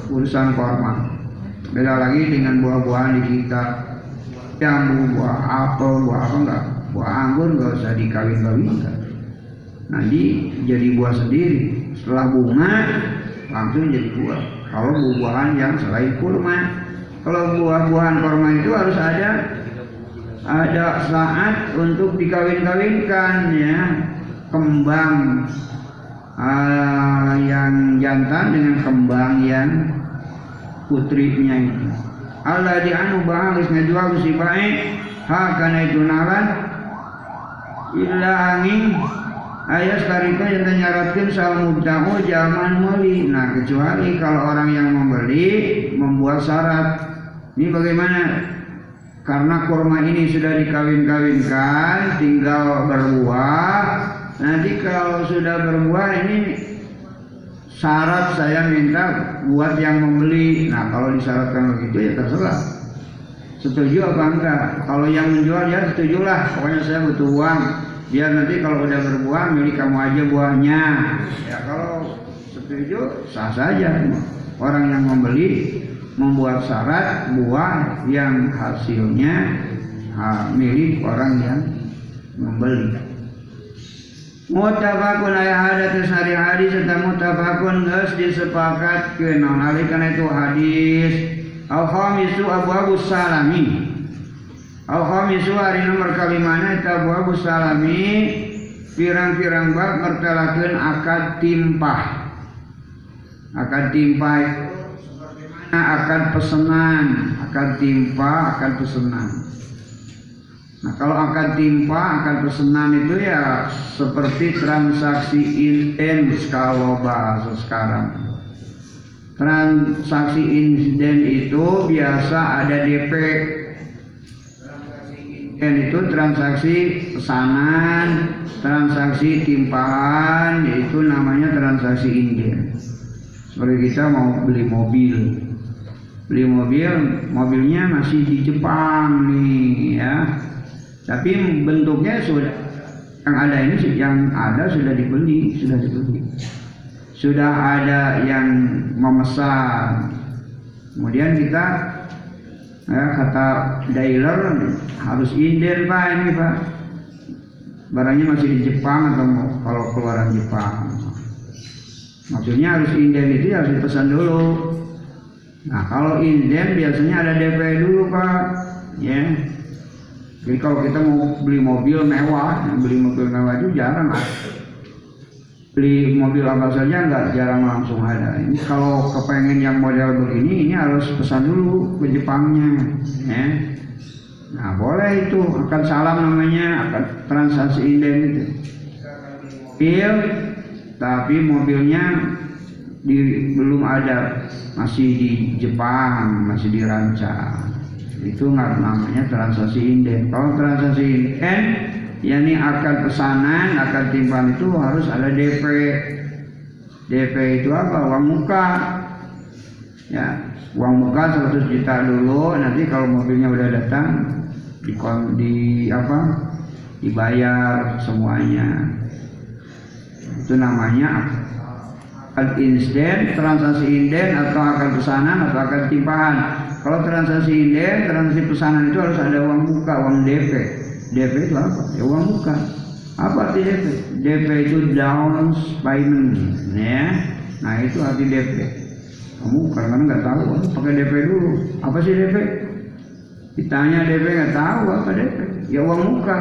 Speaker 1: urusan korma. Beda lagi dengan buah-buahan di kita. Jambu, buah apel, buah apa enggak? Buah anggur enggak usah dikawin-kawinkan. Nanti jadi buah sendiri. Setelah bunga langsung jadi buah. Kalau buah-buahan yang selain kurma, kalau buah-buahan korma itu harus ada ada saat untuk dikawin-kawinkan ya kembang uh, yang jantan dengan kembang yang putrinya itu. Allah di anu bahang ngejual si baik ha kana itu nalan illa angin. Ayat karika yang menyaratkan sal mubtahu zaman muli. Nah kecuali kalau orang yang membeli membuat syarat. Ini bagaimana? Karena kurma ini sudah dikawin-kawinkan tinggal berbuah. Nanti kalau sudah berbuah ini syarat saya minta buat yang membeli. Nah kalau disyaratkan begitu ya terserah. Setuju apa enggak? Kalau yang menjual ya setujulah. Pokoknya saya butuh uang. Biar nanti kalau udah berbuah milik kamu aja buahnya. Ya kalau setuju sah saja. Orang yang membeli membuat syarat buah yang hasilnya ha, milik orang yang membeli. Mutafakun ayah hari hadis serta mutafakun ges disepakat ke non karena itu hadis al khamisu abu abu salami. Al khamisu hari nomor kalimana itu abu abu salami. Pirang-pirang bab mertelakeun akad timpah. Akad timpah akad pesenan akad timpah akad pesenan Nah kalau akan timpa, akan pesanan itu ya seperti transaksi intens kalau bahasa sekarang. Transaksi insiden itu biasa ada DP. Dan itu transaksi pesanan, transaksi timpaan, yaitu namanya transaksi insiden. Seperti kita mau beli mobil, beli mobil, mobilnya masih di Jepang nih ya tapi bentuknya sudah yang ada ini yang ada sudah dibeli, sudah dibeli. Sudah ada yang memesan. Kemudian kita ya, kata dealer harus inden pak ini pak. Barangnya masih di Jepang atau kalau keluaran Jepang. Maksudnya harus inden itu harus dipesan dulu. Nah kalau inden biasanya ada DP dulu pak, ya. Jadi kalau kita mau beli mobil mewah, beli mobil mewah itu jarang lah. Beli mobil apa saja nggak jarang langsung ada. Ini kalau kepengen yang model begini ini harus pesan dulu ke Jepangnya, ya. Nah boleh itu akan salam namanya akan transaksi inden itu. Mobil, tapi mobilnya di, belum ada, masih di Jepang, masih dirancang. Itu nggak namanya transaksi inden. Kalau transaksi inden yakni akan pesanan, akan timbang itu harus ada DP. DP itu apa? Uang muka. Ya, uang muka 100 juta dulu, nanti kalau mobilnya udah datang di, di apa? dibayar semuanya. Itu namanya akad insiden, transaksi inden atau akan pesanan atau akan timpahan. Kalau transaksi inden, transaksi pesanan itu harus ada uang muka, uang DP. DP itu apa? Ya uang muka. Apa arti DP? DP itu down payment, ya. Nah itu arti DP. Kamu kadang-kadang nggak tahu, pakai DP dulu. Apa sih DP? Ditanya DP nggak tahu apa DP? Ya uang muka.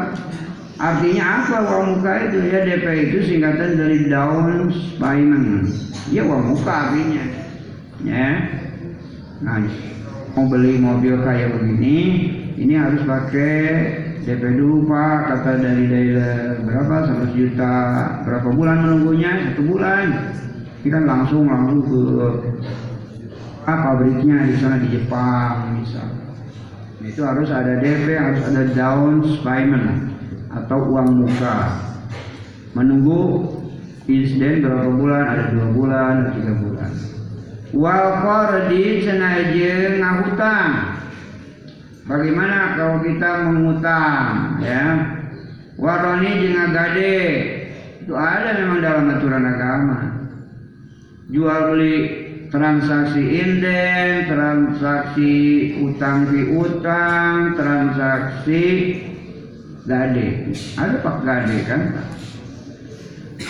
Speaker 1: Artinya apa uang muka itu? Ya DP itu singkatan dari down payment. Ya uang muka artinya. Ya. Nah, mau beli mobil kayak begini, ini harus pakai DP dulu Pak, kata dari dealer berapa? 100 juta. Berapa bulan menunggunya? Satu bulan. Kita langsung langsung ke ah, pabriknya di sana di Jepang misalnya. Itu harus ada DP, harus ada down payment atau uang muka. Menunggu insiden berapa bulan? Ada dua bulan, ada tiga bulan. Wal qardi cenah ngahutang Bagaimana kalau kita mengutang ya? Waroni jeung gade itu ada memang dalam aturan agama. Jual beli transaksi inden, transaksi utang piutang, transaksi gade. Ada pak gade kan?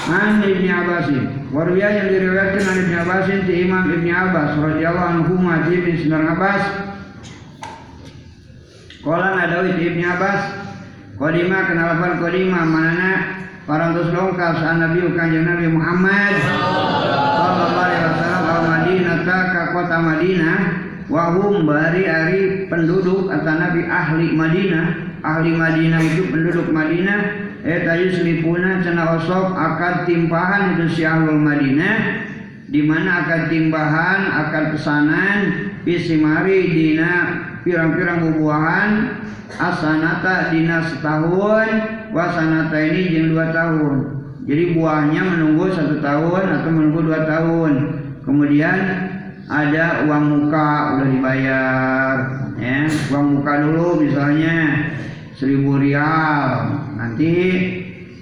Speaker 1: An Ibn Abbasin Warwiyah yang diriwayatkan an Ibn Abbasin di Imam Ibn Abbas radhiyallahu anhu Mati bin Abbas Kala ngadawi di Ibnu Abbas. Kodima kenalapan kodima? Mana? Parantos longkap sa Nabi kanjeng Nabi Muhammad. Sallallahu alaihi wasallam al Madinah ka kota Madinah Wahum bari ari penduduk atau Nabi ahli Madinah. Ahli Madinah itu penduduk Madinah. Eta yuslipuna cena osok akad timpahan itu si ahlul Madinah. Di mana akan timbahan akan pesanan pisimari dina pirang-pirang bubuahan asanata dina setahun wasanata ini jeng dua tahun. Jadi buahnya menunggu satu tahun atau menunggu dua tahun. Kemudian ada uang muka udah dibayar ya. Uang muka dulu misalnya seribu rial. Nanti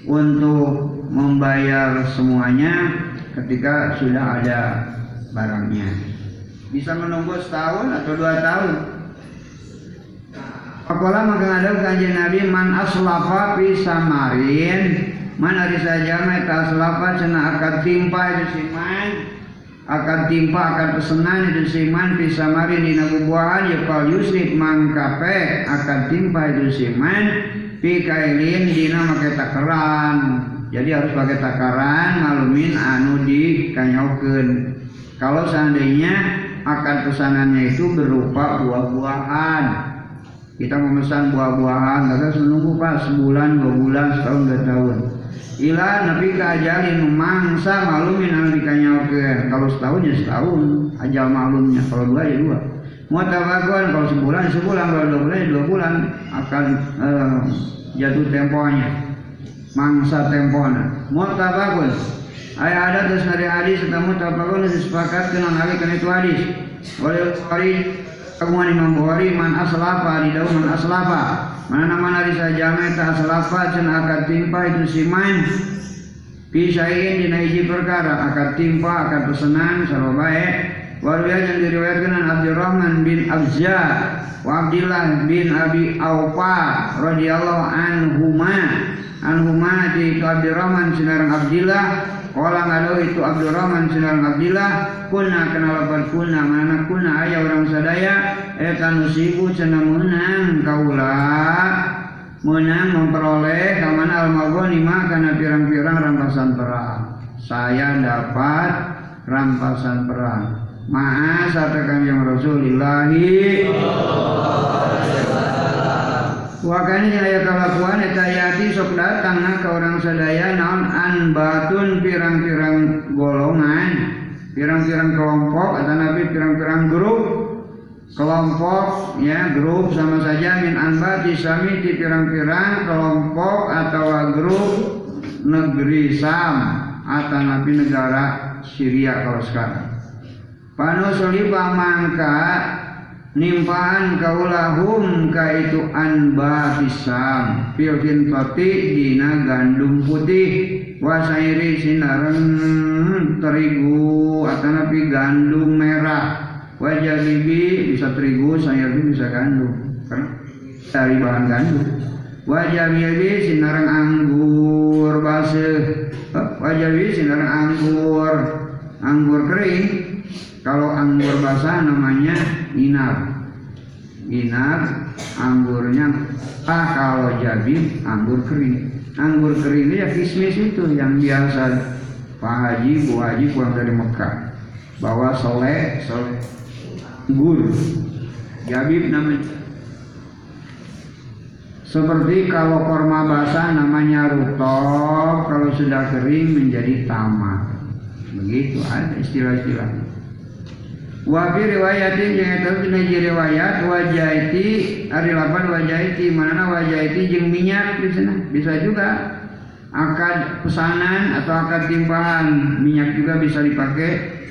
Speaker 1: untuk membayar semuanya ketika sudah ada barangnya. Bisa menunggu setahun atau dua tahun Pakola maka ada kanjeng Nabi man aslafa fi samarin. Man ari saja meta aslafa cenah akan timpa itu siman akan timpa akan pesenan itu siman fi samarin. Dina bubuahan ya kal yusrif mangkape akan timpa itu siman fi kailin dina make takaran. Jadi harus pakai takaran malumin anu di kanyokeun. Kalau seandainya akan pesanannya itu berupa buah-buahan kita memesan buah-buahan, harus menunggu pas sebulan, dua bulan, setahun, dua tahun. Ila nabi keajalin mangsa malumin anu dikanyakeun. Kalau setahun ya setahun, ajal malumnya. Kalau dua ya dua. Mutabakun kalau sebulan sebulan, kalau dua bulan ya dua bulan akan uh, jatuh temponya. Mangsa tempona. Mutabakun. Ayat ada terus dari hadis serta mutabakun disepakatkan hari kan itu hadis. Oleh Bukhari Kaguman Imam Bukhari man aslafa di daun man aslafa. Mana nama nari saja meta aslafa cen akad timpa itu siman. Pisain di naiji perkara akad timpa akad pesanan sama baik. Warga yang diriwayatkan Abdurrahman bin Abza wa Abdullah bin Abi Aufa radhiyallahu anhuma anhuma di Abdurrahman sinarang Abdullah Kala ngalau itu Abdurrahman sinar Abdillah Kuna kenalapan kuna mana kuna ayah orang sadaya Eta nusibu cena menang kaula Menang memperoleh Kamana al-magoni karena pirang-pirang rampasan perang. Saya dapat rampasan perang. Maha satu kanjeng Rasulillahi Wakani aya kalakuan eta yati sok datang ke orang sadaya naon? Anbatun pirang-pirang golongan pirang-pirang kelompok atau nabi pirang-pirang grup. Kelompok ya grup sama saja min anbati sami di pirang-pirang kelompok atau grup negeri Sam atau nabi negara Syria kalau sekarang. Panusuli pamangka nimpaan kaulahum ka itu anba pisang. Pilkin toti dina gandum putih. Wasairi sinaren terigu atau gandum merah. Wajah bibi bisa terigu sayur bisa gandum. Kan? Dari bahan gandum. Wajah bibi sinarang anggur base wajah bibi anggur. Anggur kering kalau anggur basah namanya inar. Inar anggurnya ah kalau jadi anggur kering. Anggur kering ya kismis itu yang biasa Pak Haji, Bu Haji pulang dari Mekah. Bawa soleh, soleh anggur. Jabib namanya. Seperti kalau korma basah namanya rutop, kalau sudah kering menjadi tamat. Begitu ada istilah-istilahnya. Wa fi riwayatin jeung eta dina riwayat wajaiti ari lapan wajaiti manana wajaiti jeung minyak di sana. Bisa juga akad pesanan atau akad timpahan minyak juga bisa dipakai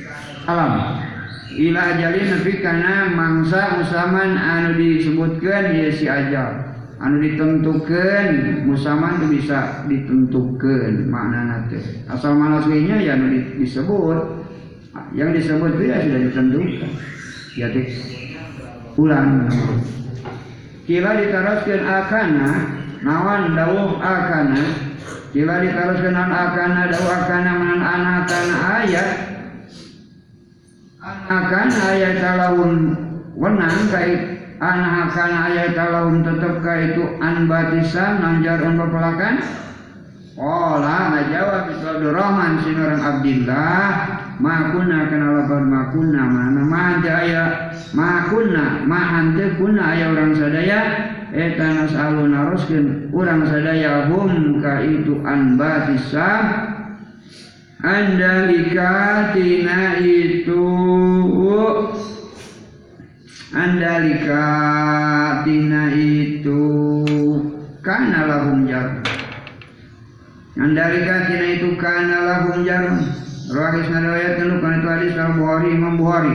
Speaker 1: alam. Ila ajalin nepi kana mangsa musaman anu disebutkan ya si ajal. Anu ditentukan musaman itu bisa ditentukan makna teh. Asal malas ya anu disebut yang disebut itu ya sudah ditentukan. Ya ulang. Kila ditaroskan akana nawan dawuh akana. Kila ditaroskan an akana dawuh akana manan anakana ayat. Akan ayat talawun wenang kait anak akan ayat talawun tetap kaitu an batisan nanjar un pepelakan Olah ngajawab Abdurrahman sinurang Abdillah makuna kana lapan makuna mana mah aya makuna ma ante kuna aya orang sadaya eta nasalu naroskeun urang sadaya hum ka itu an batisa. Andalika tina itu andalika tina itu kana lahum jar andalika tina itu kana lahum jar Rawahis riwayatkan bukan itu hadis al Bukhari Imam Bukhari.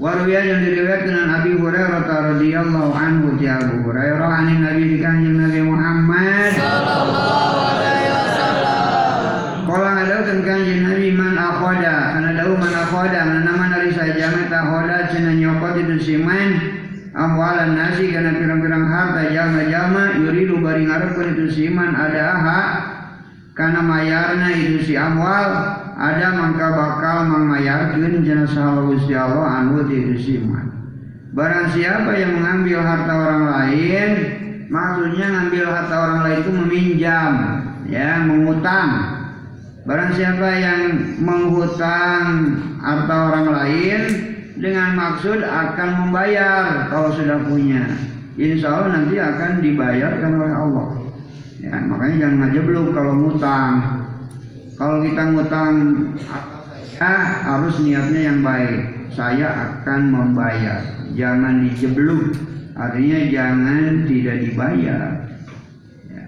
Speaker 1: Warwiyah yang diriwayatkan dengan Abi Hurairah radhiyallahu anhu di Abu Hurairah anin Nabi di kanjeng Nabi Muhammad. Sallallahu alaihi wasallam. Kala ngadaukeun kanjeng Nabi man akhoda. Kana dau man akhoda mana nama dari saja meta akhoda cenah nyokot itu siman amwalan nasi kana pirang-pirang harta jalma-jalma yuridu bari ngarepkeun itu siman ada aha karena mayarna itu si amwal ada mangka bakal mengmayarkan jenazah Gusti Allah anu diusiman. Barang siapa yang mengambil harta orang lain, maksudnya ngambil harta orang lain itu meminjam, ya, mengutang. Barang siapa yang menghutang harta orang lain dengan maksud akan membayar kalau sudah punya, insya Allah nanti akan dibayarkan oleh Allah. Ya, makanya jangan ngajeblok kalau ngutang. Kalau kita ngutang ya harus niatnya yang baik. Saya akan membayar. Jangan dijebluk. Artinya jangan tidak dibayar. Ya.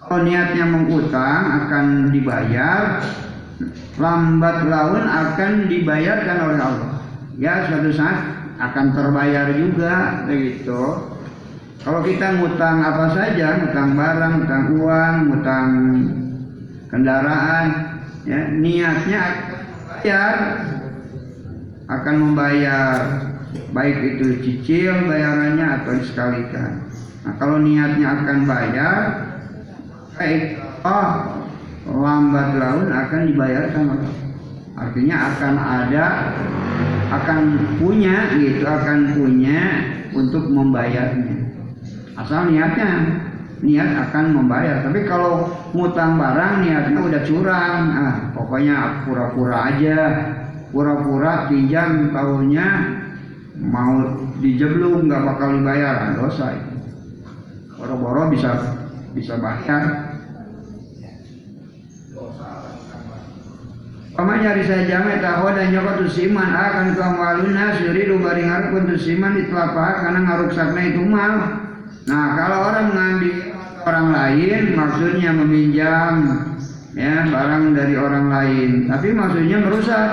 Speaker 1: Kalau niatnya mengutang akan dibayar, lambat laun akan dibayarkan oleh Allah. Ya suatu saat akan terbayar juga begitu. Kalau kita ngutang apa saja, ngutang barang, ngutang uang, ngutang kendaraan ya niatnya bayar akan membayar baik itu cicil bayarannya atau disekalikan. Nah kalau niatnya akan bayar baik oh lambat laun akan dibayarkan artinya akan ada akan punya gitu akan punya untuk membayarnya. Asal niatnya niat akan membayar. Tapi kalau ngutang barang niatnya udah curang, ah pokoknya pura-pura aja, pura-pura pinjam tahunya mau dijeblung nggak bakal dibayar, ah, dosa itu. Boro-boro bisa bisa bayar. Pamanya risa jame tahu dan nyokot tusiman akan kamaluna suri baring harapun tusiman itu apa karena ngaruksakna itu mal. Nah kalau orang mengambil orang lain maksudnya meminjam ya barang dari orang lain. Tapi maksudnya merusak.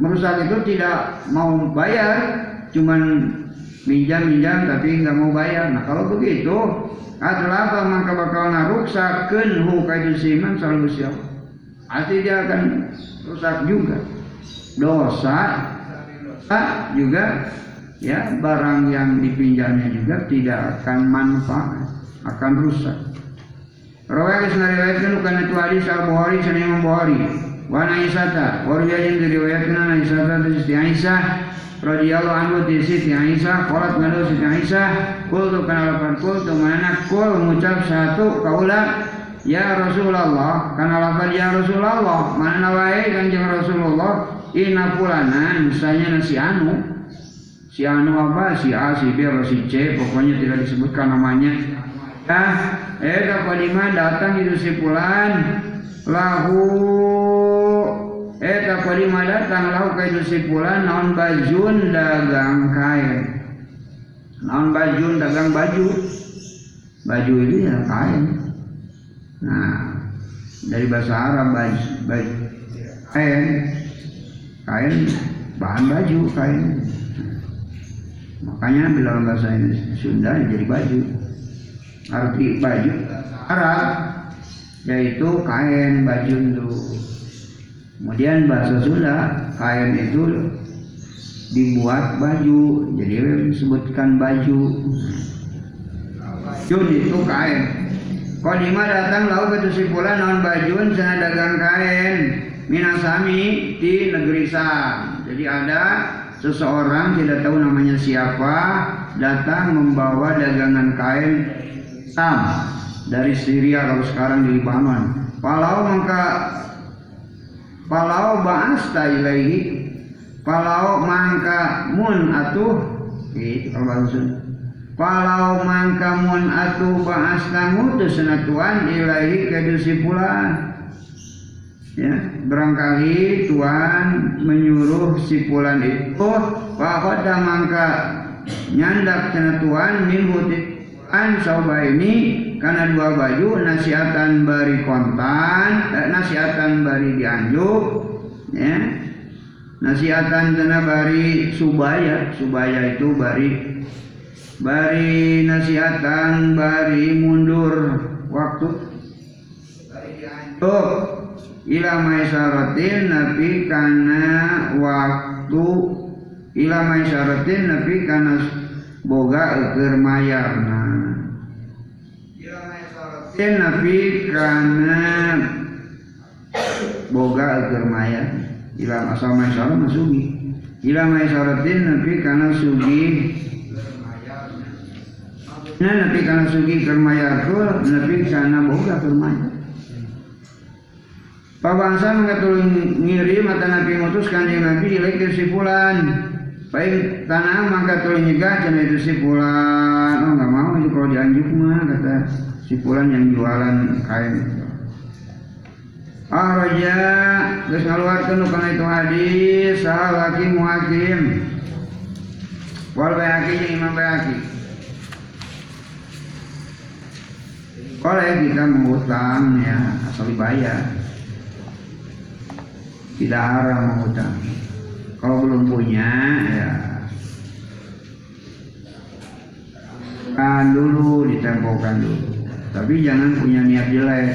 Speaker 1: Merusak itu tidak mau bayar cuman minjam minjam tapi nggak mau bayar. Nah kalau begitu adalah apa maka bakal naruksakeun hu kaitu siman selalu siap pasti dia akan rusak juga. Dosa dosa juga ya barang yang dipinjamnya juga tidak akan manfaat akan rusak Rawai riwayatkan bukan itu hadis Al Bukhari sana Imam Bukhari. Wa Aisyah, wa yang diriwayatkan Aisyah dari Siti Aisyah radhiyallahu anhu di Siti Aisyah, qalat ngadu Siti Aisyah, qultu kana lapan qultu mana qul mengucap satu kaula Ya Rasulullah, karena lapan ya Rasulullah, mana wae kanjeng Rasulullah, ina fulana misalnya nasi anu, si anu apa, si A, si B, atau si C, pokoknya tidak disebutkan namanya. Eh kalima datang itu si pulan lahu eta kalima datang lahu ka itu si pulan naon bajun dagang kain naon bajun dagang baju? Baju ini ya kain nah dari bahasa Arab baju, baju kain kain bahan baju kain makanya bila bahasa Sunda jadi baju arti baju Arab yaitu kain baju itu. Kemudian bahasa Sunda kain itu dibuat baju jadi disebutkan baju. Baju itu kain. Kodima datang lalu kesimpulan non bajun sana dagang kain. Minasami di negeri Sam. Jadi ada seseorang tidak tahu namanya siapa datang membawa dagangan kain Sam dari Syria kalau sekarang di Lebanon. Palau maka palau ba'asta ilaihi palau mangka mun atuh itu kalau bahasa Palau mangka mun atuh ba'asta ngutus senatuan ilaihi kedusi pulan ya barangkali Tuhan menyuruh si pulan itu bahwa mangka nyandak senatuan min an soba ini karena dua baju nasiatan bari kontan eh, nasiatan bari dianjuk ya. Nasiatan karena bari subaya subaya itu bari bari nasiatan bari mundur waktu. Dianjuk ila maisaratin nabi karena waktu. Ila maisaratin nabi karena boga keur mayarna. Nabi karena boga keur mayar ila asal maisarah masugi ila maisaratin nabi karena sugi. Nah, nabi karena sugi keur mayar nabi karena boga keur mayar. Pabangsa mengatulun ngirim mata Nabi mutuskan yang Nabi ilaik kesimpulan Baik tanah tuluy nyegah cenah itu si pulan. Oh enggak mau itu kalau dianjuk mah kata si pulan yang jualan kain. Ah raja geus ngaluarkeun kana itu hadis sahal hakim muhakim. Wal bayaki jeung Imam Bayaki. Kalau kita mengutang ya asal dibayar. Tidak haram mengutang. Kalau belum punya ya kan dulu ditempokan dulu. Tapi jangan punya niat jelek.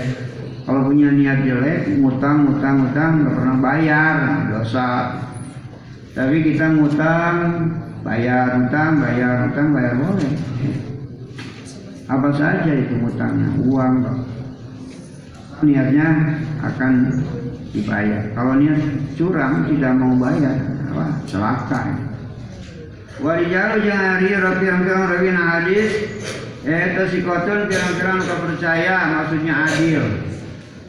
Speaker 1: Kalau punya niat jelek, ngutang, ngutang, ngutang, nggak pernah bayar, dosa. Tapi kita ngutang, bayar, ngutang, bayar, ngutang, bayar boleh. Apa saja itu ngutangnya, uang kok. Niatnya akan dibayar. Kalau niat curang tidak mau bayar, wah celaka. Walijalu jangan hari rapi yang rawi hadis Eta sikotun pirang-pirang kepercaya maksudnya adil.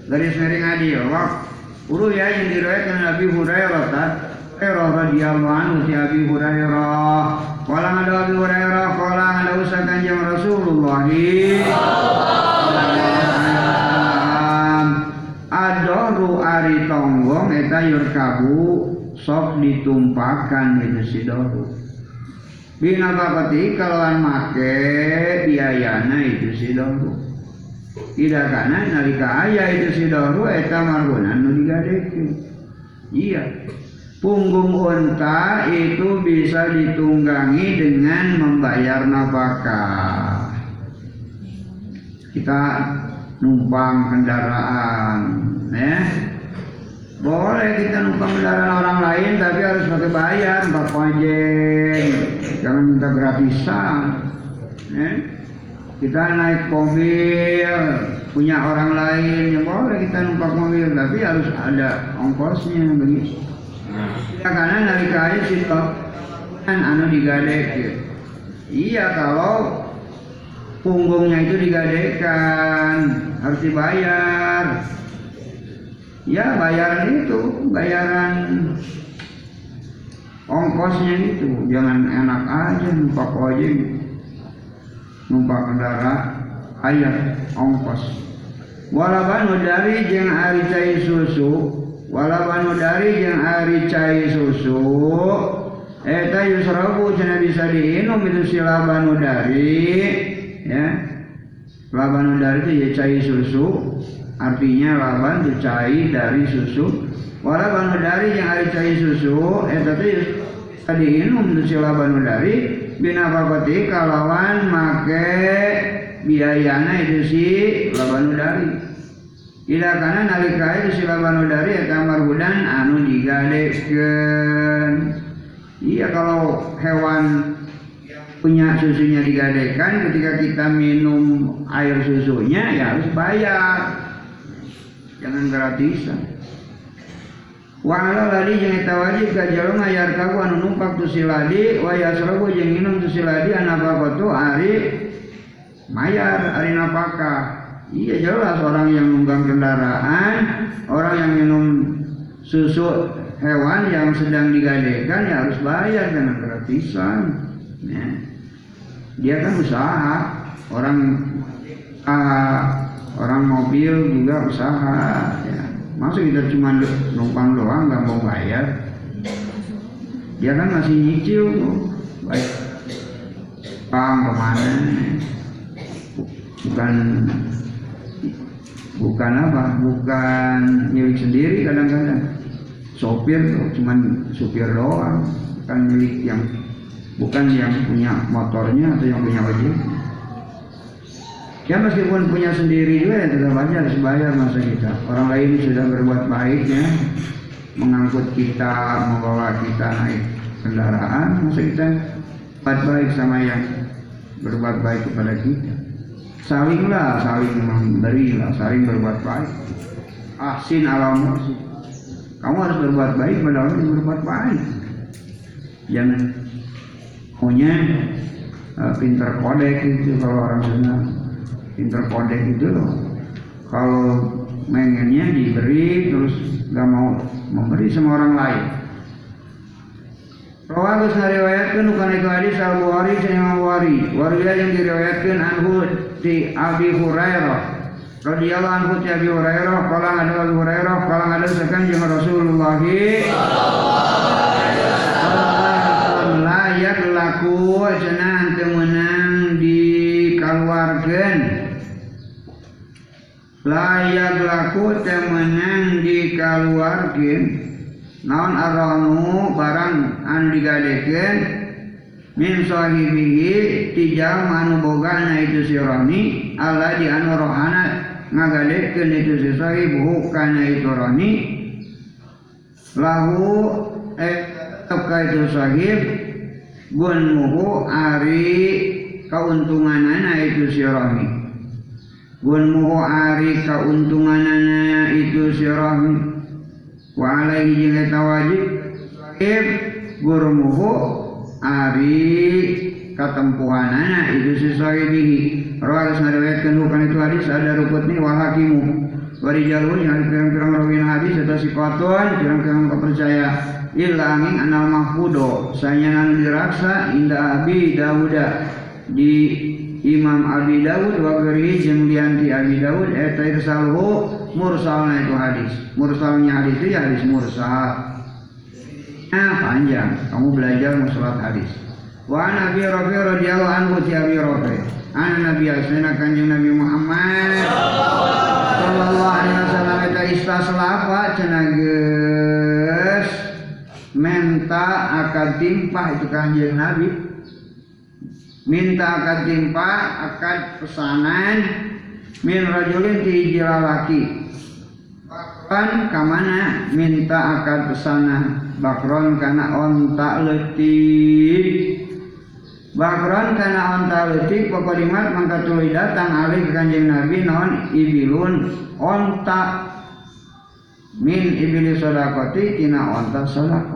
Speaker 1: Garis miring adil. Wak. Uru ya yang diriwayatkan Nabi Hurairah tak Hurairah radhiyallahu anhu si Abi Hurairah. Kala ada Abi Hurairah, kala ada usah kanjeng Rasulullah. Adoru ari tonggong eta yurkabu sok ditumpakan itu si doru. Bina bapati kalawan make biayana itu si doru. Tidak karena nalika ayah itu si doru eta margunan nu digadekeun. Iya. Punggung unta itu bisa ditunggangi dengan membayar nafkah. Kita numpang kendaraan, ya. Boleh kita numpang kendaraan orang lain tapi harus pakai bayar, empat ojek. Jangan minta gratisan. Ya. Kita naik mobil punya orang lain ya boleh kita numpang mobil tapi harus ada ongkosnya begitu. Ya karena nalika aja situ kan anu digadek ya. Iya kalau punggungnya itu digadekan harus dibayar. Ya bayaran itu bayaran ongkosnya itu. Jangan enak aja numpak ojek. Numpak kendaraan ayat ongkos. Walaban dari jeng ari cai susu walaban dari jeng ari cai susu eta yusrabu cenah bisa diinum itu si labanu dari ya. Labanu dari itu ya cai susu artinya laban itu cai dari susu. Walaban dari yang ari cai susu eta teh bisa diinum itu si labanu dari bina babati kalawan make biayana itu si labanu dari Ila kana nalika itu si labanu dari eta marhudan anu digadekeun Iya kalau hewan punya susunya digadekan ketika kita minum air susunya ya harus bayar jangan gratisan Wala ladi jeung eta wajib ka jalma yar kagu anu numpak tu siladi wa yasrabu jeung minum tu siladi anapa tu ari mayar ari napaka. Iya jelas orang yang nunggang kendaraan, orang yang minum susu hewan yang sedang digadekan ya harus bayar dengan gratisan. Ya. Dia kan usaha, orang uh, orang mobil juga usaha. Ya. Masa kita cuma numpang doang nggak mau bayar? Dia kan masih nyicil. Baik. Pang ke mana? Bukan bukan apa? Bukan milik sendiri kadang-kadang sopir tuh cuman supir doang bukan milik yang bukan yang punya motornya atau yang punya ojek ya meskipun punya sendiri juga ya tetap aja harus bayar masa kita orang lain sudah berbuat baiknya mengangkut kita membawa kita naik kendaraan masa kita berbuat baik sama yang berbuat baik kepada kita salinglah saling memberilah saling berbuat baik ahsin alam kamu harus berbuat baik pada orang yang berbuat baik. Jangan punya uh, pinter kodek itu kalau orang Sunda. Pinter kodek itu loh. Kalau mengennya diberi terus gak mau memberi sama orang lain. Rawagus ngariwayatkan bukan itu hadis Al Bukhari dan Imam. Warga yang diriwayatkan anhu di Abi Hurairah radhiyallahu anhu ti Abi Hurairah qala ada Abi Hurairah qala ada sakanjeng Rasulullah layak laku cenah layak laku teu meunang dikaluarkeun naon aranu barang anu digadekeun min sahibihi tijal manu bogana itu sirani Allah di anu rohana ngagadekeun itu si sahib kana itu rani lahu eh teka itu sahib. Gun muhu ari kauntunganana itu si rani gun muhu ari kauntunganana itu si rani wa alaihi jeung eta wajib sahib gurmuhu ari katempuhanana itu si sahibihi Rawal ngariwayatkeun bukan itu hadis ada rukutni wal hakimu. Warijalun yang pirang-pirang rawin hadis atau sikotun pirang-pirang kepercaya. Illa angin anal mahfudo sanyangan diraksa indah abi Dawuda. Di Imam Abi Dawud wa geri jeung lianti Abi Dawud eta irsalhu mursalna itu hadis. Mursalnya hadis itu ya hadis mursal. Nah, panjang. Kamu belajar musalat hadis. Wa Nabi Rafi radhiyallahu anhu ti Abi Rafi. Ana Nabi asna kanjeng Nabi Muhammad sallallahu alaihi wasallam eta istaslafa cenah geus menta akad timpah itu kanjeng Nabi minta akad timpah akad pesanan min rajulin ti lalaki Bakron kamana minta akad pesanan. Bakron kana onta letik Bakron kana onta letik pokolimat mangka tuluy datang alih kanjeng Nabi non ibilun. Onta min ibili sodakoti tina onta sodako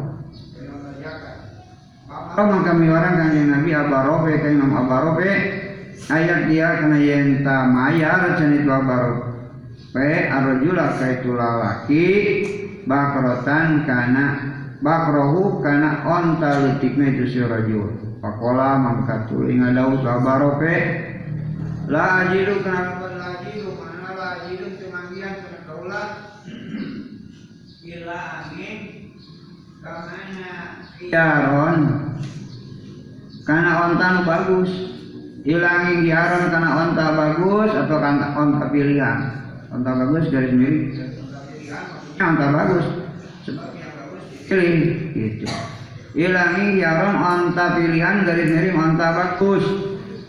Speaker 1: Apa maka miwarang kanjeng Nabi Abarobe ka Imam Abarobe ayat dia kena yenta mayar can itu Abarobe arjula ka itu lalaki bakrotan kana bakrohu kana onta letikna itu si rajul pakola mangka tuluy ngadau ka Abarobe la ajidu kana la ajidu mana la ajidu cemanggian kana angin kamana? Kiaron karena onta nu bagus hilangin kiaron karena onta bagus atau karena onta pilihan? Onta bagus dari sendiri. Onta bagus pilih gitu hilangin kiaron onta pilihan dari sendiri onta bagus.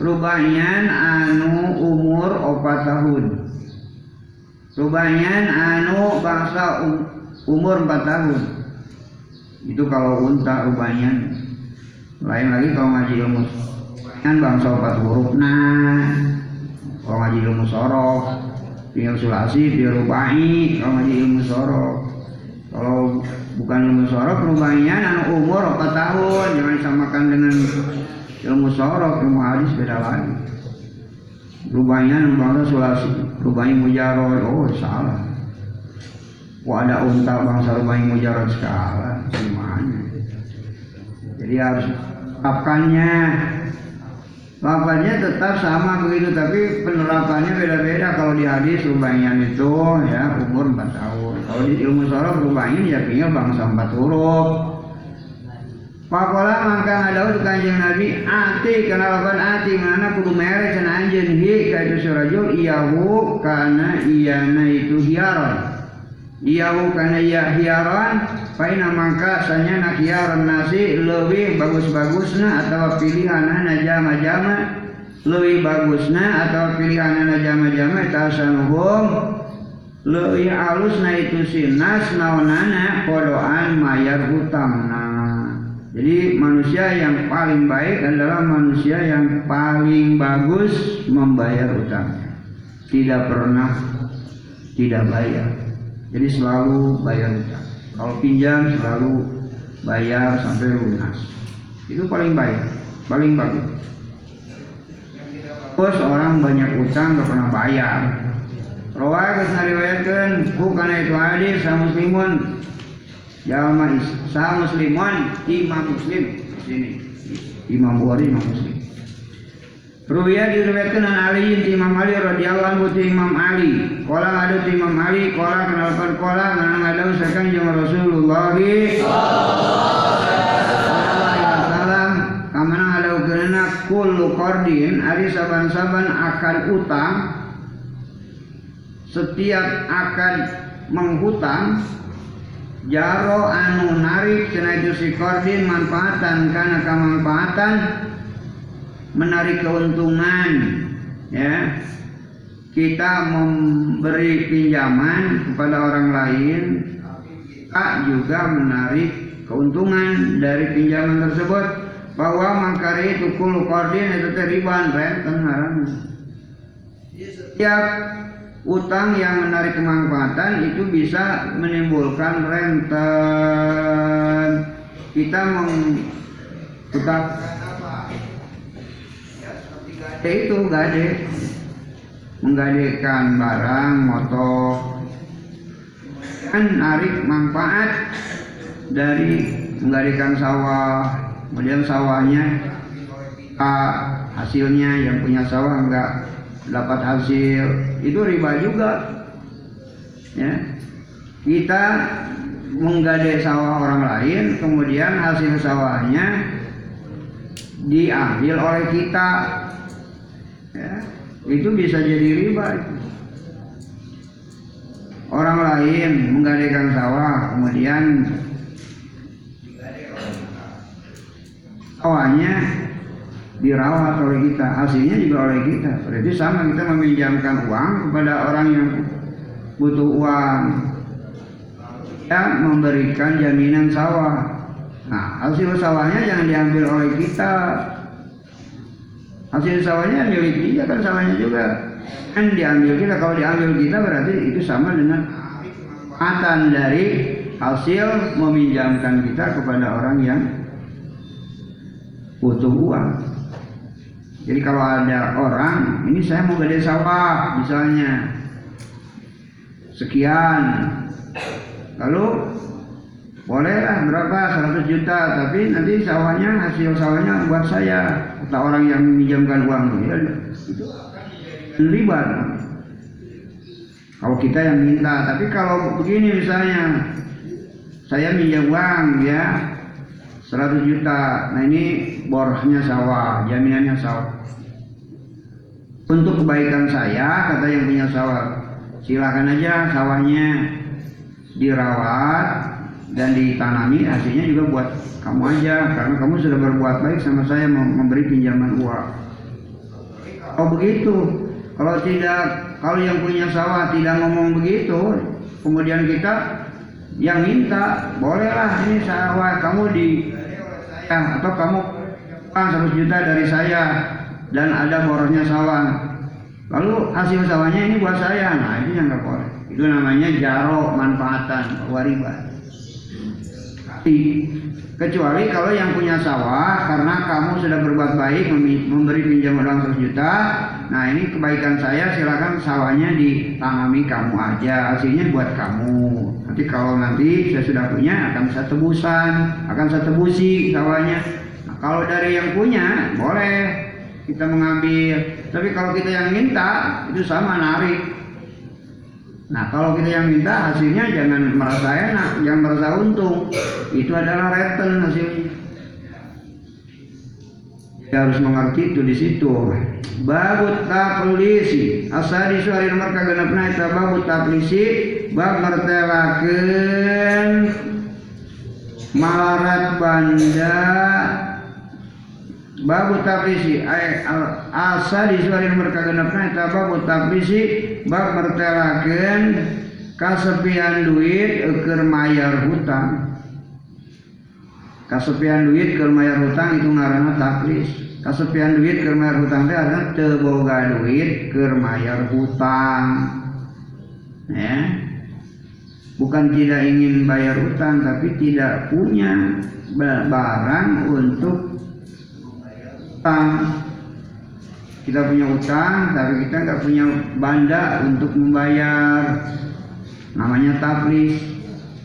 Speaker 1: Rubanyan anu umur opat tahun. Rubanyan anu bangsa um, umur 4 tahun. Itu kalau unta rubanyan lain lagi kalau ngaji ilmu kan bangsa huruf nah kalau ngaji ilmu sorof tinggal sulasi dia rubai kalau ngaji ilmu sorof. Kalau bukan ilmu sorof rubanyan anu umur opat tahun? Jangan disamakan dengan ilmu sorof ilmu hadis beda lagi. Rubanyan bangsa sulasi? Rubai oh salah. Wah ada unta bangsa rumah mujarab skala semuanya. Jadi harus apkannya Lafaznya tetap sama begitu tapi penerapannya beda-beda. Kalau di hadis rubayan itu ya umur 4 tahun. Kalau di ilmu sorof rubayan ya tinggal bangsa 4 huruf. Pakola maka ngadau kanjeng Nabi ati kana lapan ati mana kudu mere cenah anjeun hi ka itu surajul iyahu kana iyana itu hiaron Iyahu kana ya hiaran Paina mangka sanya nak hiaran nasi lebih bagus-bagusna atau pilihan jama-jama lebih bagusna atau pilihan jama-jama tasanuhum lebih alusna itu sinas naonana podoan mayar hutangna jadi manusia yang paling baik adalah manusia yang paling bagus membayar hutangnya. Tidak pernah tidak bayar jadi selalu bayar utang. Kalau pinjam selalu bayar sampai lunas. Itu paling baik, paling bagus. Terus orang banyak utang gak pernah bayar. Rawai geus ngariwayatkeun bukan itu hadis sa muslimun. Jalma sa muslimun imam muslim sini. Imam Bukhari imam muslim. Ruya diriwayatkan an Ali ti Imam Ali radhiyallahu anhu ti Imam Ali. Kala ada ti Imam Ali, kala kenalkan kala nganang ada usahakan jeung Rasulullah. Sallam kamana kullu qardin ari saban-saban akan utang. Setiap akan menghutang jaro anu narik cenah si qardin manfaatan kana kamanfaatan menarik keuntungan ya. Kita memberi pinjaman kepada orang lain kita juga menarik keuntungan dari pinjaman tersebut. Bahwa mangkari itu kulu kordin itu teriban renten haram. Setiap utang yang menarik kemanfaatan itu bisa menimbulkan renten kita meng itu gade. Menggadekan barang motor. Kan narik manfaat dari menggadekan sawah. Kemudian sawahnya ah, hasilnya yang punya sawah enggak dapat hasil. Itu riba juga. Ya. Kita menggade sawah orang lain kemudian hasil sawahnya diambil oleh kita ya, itu bisa jadi riba orang lain menggadekan sawah kemudian sawahnya dirawat oleh kita hasilnya juga oleh kita. Berarti sama kita meminjamkan uang kepada orang yang butuh uang. Ya memberikan jaminan sawah. Nah hasil sawahnya jangan diambil oleh kita hasil sawahnya milik dia kan sawahnya juga. Kan diambil kita kalau diambil kita berarti itu sama dengan manfaatan dari hasil meminjamkan kita kepada orang yang butuh uang. Jadi kalau ada orang ini saya mau gede sawah misalnya sekian. Lalu bolehlah berapa 100 juta tapi nanti sawahnya hasil sawahnya buat saya kata orang yang meminjamkan uang ya itu riba. Kalau kita yang minta tapi kalau begini misalnya saya minjam uang ya 100 juta. Nah ini borosnya sawah jaminannya sawah. Untuk kebaikan saya kata yang punya sawah silakan aja sawahnya dirawat dan ditanami hasilnya juga buat kamu aja. Karena kamu sudah berbuat baik sama saya memberi pinjaman uang. Oh begitu. Kalau tidak kalau yang punya sawah tidak ngomong begitu kemudian kita yang minta bolehlah ini sawah kamu di ya, atau kamu kan 100 juta dari saya dan ada borosnya sawah. Lalu hasil sawahnya ini buat saya. Nah itu yang nggak boleh. Itu namanya jaro manfaatan kecuali kalau yang punya sawah karena kamu sudah berbuat baik memberi pinjam uang 100 juta nah ini kebaikan saya silakan sawahnya ditangami kamu aja hasilnya buat kamu. Nanti kalau nanti saya sudah punya akan saya tebusan akan saya tebusi sawahnya. Nah, kalau dari yang punya boleh kita mengambil. Tapi kalau kita yang minta itu sama narik Nah kalau kita yang minta hasilnya jangan merasa enak, jangan merasa untung. Itu adalah return hasilnya. Kita harus mengerti itu di situ. Babut taplisi. Asal di suari nomor kagenapna itu babut taplisi. Bab mertelakan malarat banda babu tablisi ay asa di suari nomor kagenapna eta babu tablisi bab mertelakeun kasepian duit keur mayar hutang. Kasepian duit keur mayar hutang itu ngaranna tablis kasepian duit keur mayar hutang teh adalah teu boga duit keur mayar hutang. Ya. Bukan tidak ingin bayar hutang tapi tidak punya barang untuk utang kita punya utang tapi kita nggak punya banda untuk membayar. Namanya tablis.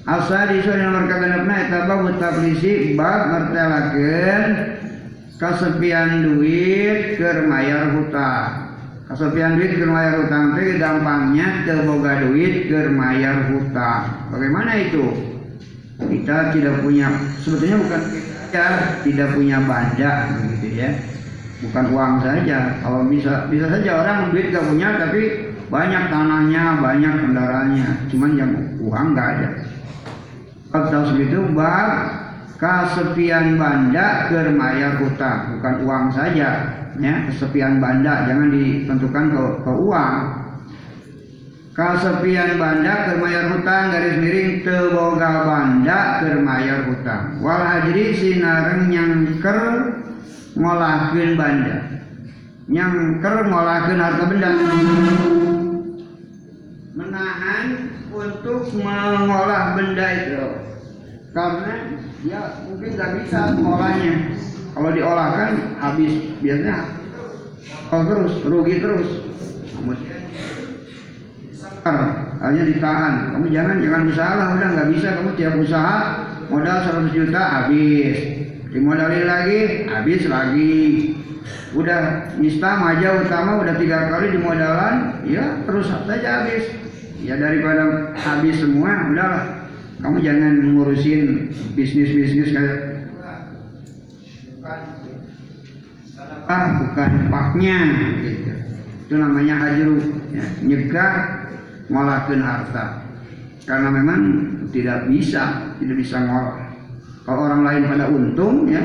Speaker 1: Asa di sana nomor kagenepna eta bab tablisi bab ngertelakeun kasepian duit keur mayar hutang kasepian duit keur mayar hutang teh gampangnya teu boga duit keur mayar hutang bagaimana itu? Kita tidak punya sebetulnya bukan kita tidak punya banda gitu ya. Bukan uang saja. Kalau bisa bisa saja orang duit gak punya tapi banyak tanahnya banyak kendaraannya. Cuman yang uang nggak ada. Atau segitu bab kesepian banda kermayar hutang bukan uang saja ya. Kesepian banda jangan ditentukan ke, ke uang Kasepian banda kermayar hutang garis miring teboga banda kermayar hutang. Wal hajri sinareng nyangker ngolahkeun banda. Nyangker ngolahkeun harta benda. Menahan untuk mengolah benda itu karena dia mungkin nggak bisa mengolahnya. Kalau diolahkan habis biasanya oh terus rugi terus hanya ditahan. Kamu jangan jangan usaha udah nggak bisa. Kamu tiap usaha modal 100 juta habis. Dimodalin lagi habis lagi. Udah nista aja utama udah tiga kali di modalan ya terus saja habis. Ya daripada habis semua udahlah. Kamu jangan ngurusin bisnis bisnis kayak ah bukan paknya gitu. itu namanya hajru ya, nyegah ngolahkan harta. Karena memang tidak bisa tidak bisa ngolah. Kalau orang lain pada untung ya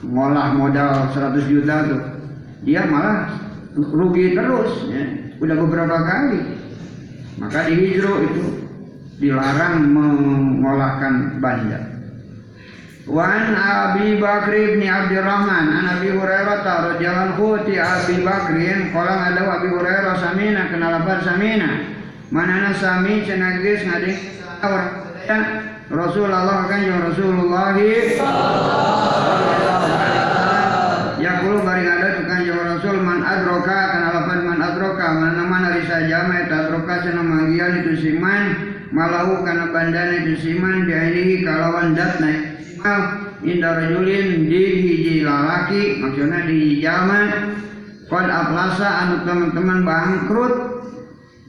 Speaker 1: ngolah modal 100 juta tuh dia malah rugi terus ya. Udah beberapa kali. Maka di hijro itu dilarang mengolahkan banja. Wan Abi Bakri bin Abdurrahman an Abi Hurairah radhiyallahu ti Abi Bakrin qala ada Abi Hurairah samina kenalapan samina manana sami cenagis ngading Rasulullah kan yang Rasulullah. Ya kulo bari ada tukang yang Rasul man adroka kenalapan man adroka. Mana mana jama eta adroka cenah manggian itu siman. Malahu kana bandana itu siman biainihi kalawan dat naik. Inda rajulin di hiji lalaki maksudnya di jama Kod aplasa anu teman-teman bangkrut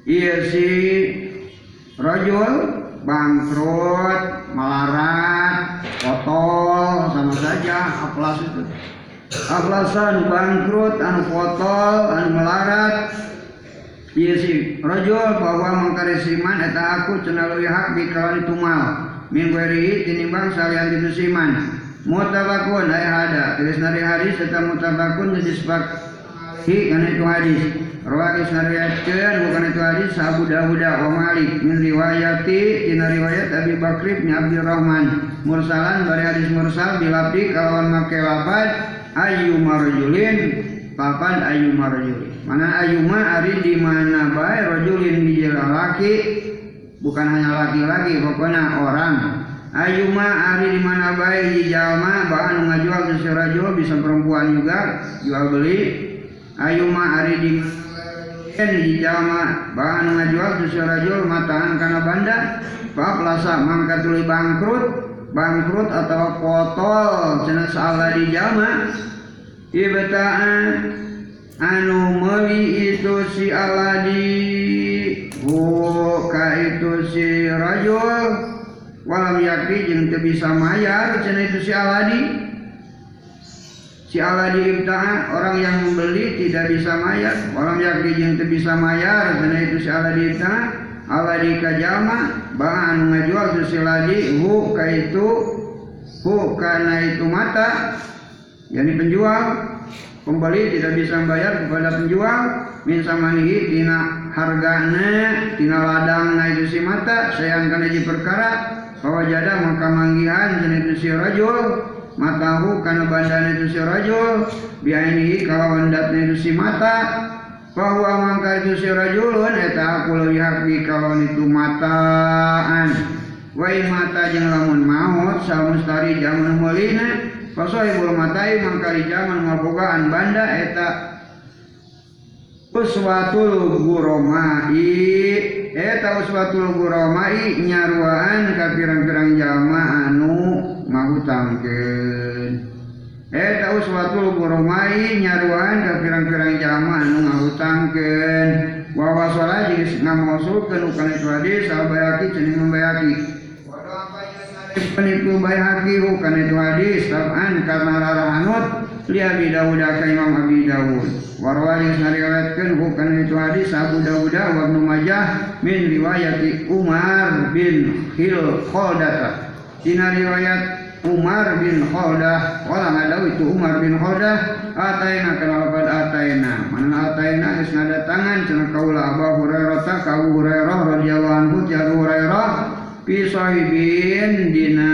Speaker 1: Iya si rajul bangkrut, melarat, kotor sama saja aplas itu. Aplasan bangkrut, anu kotor, anu melarat. Iya si rajul bahwa mengkarisiman eta aku cenah leuwih hak dikawan tumal. Min guerihi tinimbang salian itu siman. Mutabakun ay hada. Tulis nari hadis eta mutabakun jadi sepak hi kana itu hadis. Rawakis nariatkeun bukan itu hadis Abu Dawud wa Malik. Min riwayati tina riwayat Abi Bakri bin Abdurrahman. Mursalan dari hadis mursal bilabdi kalawan make lafaz ayyuma rajulin papan ayyuma rajulin mana ayyuma ari di mana bae rajulin di laki bukan hanya laki-laki pokoknya orang. Ayuma ari di mana bae di jalma bahan ngajual rajul bisa perempuan juga jual beli. Ayuma ari di di jalma bahan ngajual si rajul mataan kana banda. Paplasa mangka tuli bangkrut. Bangkrut atau potol. Cenah salah di jalma ibataan anu meuli itu si aladi. Ka itu si rajul. Walam yakti jeung bisa mayar cenah itu si aladi si aladi ibta'a orang yang membeli tidak bisa mayar. Walam yakti jeung teu bisa mayar cenah itu si aladi ka jalma bang anu ngajual tu si aladi hu itu hu kana itu mata. Yani penjual pembeli tidak bisa membayar kepada penjual. Min samanihi tina hargana tina ladang na itu si mata. Sayang kana ji perkara bahwa jada maka manggihan tina itu si rajul matahu kana bandana itu si rajul biainihi kalawan datna itu si mata bahwa mangka itu si rajulun eta aku leuwih hak kalawan itu mataan. Wai mata jeung lamun maut samustari jamun meulina Fasohibul matai mangkali zaman ngabogaan banda eta uswatul guromai eta uswatul guromai nyaruaan ka pirang-pirang anu ngahutangkeun eta uswatul guromai nyaruaan ka pirang-pirang jalma anu ngahutangkeun wa wasala jeung ngamosulkeun itu hadis sabayaki cenah membayaki. Penipu bayhaqi bukan itu hadis tab'an karena rarahanut li Abi Dawud ka Imam Abi Dawud. Warwali nariwayatkeun bukan itu hadis Abu Dawud wa Ibnu Majah min riwayati Umar bin Khil Khodata dina riwayat Umar bin Khodah Wala itu Umar bin Khodah Ataina kenalapan Ataina? Mana Ataina Is tangan. Cina kaula Abu Hurairah Ka Abu Hurairah radhiyallahu anhu Abu Hurairah fi dina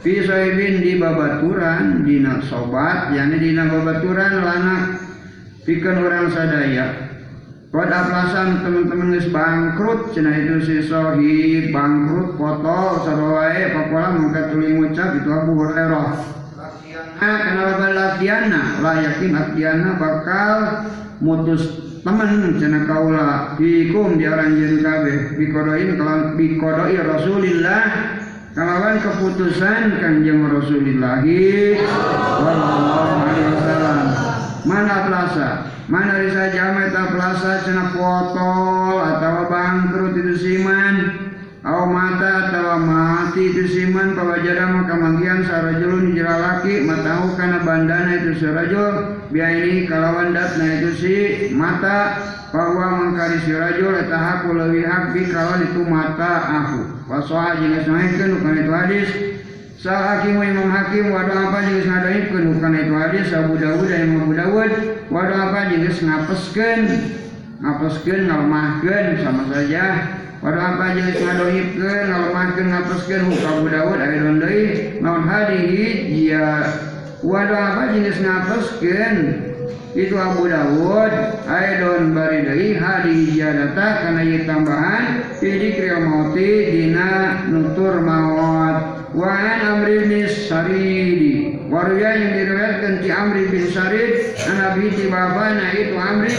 Speaker 1: fi sahibin di babaturan dina sobat. Yani dina babaturan lana. Pikeun orang sadaya pada aplasan teman-teman geus bangkrut cenah itu si sahib bangkrut foto sarua wae papola mangka tuluy ngucap itu Abu Hurairah. Nah, kenapa latiana lah yakin bakal mutus teman cina kaula. Bikum di orang jadi kabeh. Bikodoin kalau bikodoi rasulillah. Kalawan keputusan kanjeng rasulillahi. Sallallahu alaihi mana plaza? Mana bisa jameta plaza cina potol atau bangkrut itu siman. Aw mata atau mati itu siman pawajada maka manggian sarajulun jelalaki matahu kana bandana itu sarajul. Biaini kalawan datna itu si mata bahwa mengkari si rajul eta haku leuwih hak bi kalawan itu mata aku. Wasoha jeung kana itu hadis Sal hakim imam hakim wadah apa jeung ngadaikeun kana itu hadis. Abu Dawud dan Imam Abu Dawud wadah apa jeung ngapeskeun ngapeskeun ngalemahkeun sama saja. Pada apa jenis ngadohipkeun ngalemahkeun ngapeskeun hukum Abu Dawud ayeuna deui naon hadihi? Jia wadah apa jenis ngapeskeun itu Abu Dawud aidon bari deui hadihi data kana ieu tambahan fi dzikri mauti dina nutur maut wa an bin saridi waruya yang diriwayatkan ti amri bin sarid an abi babana itu amri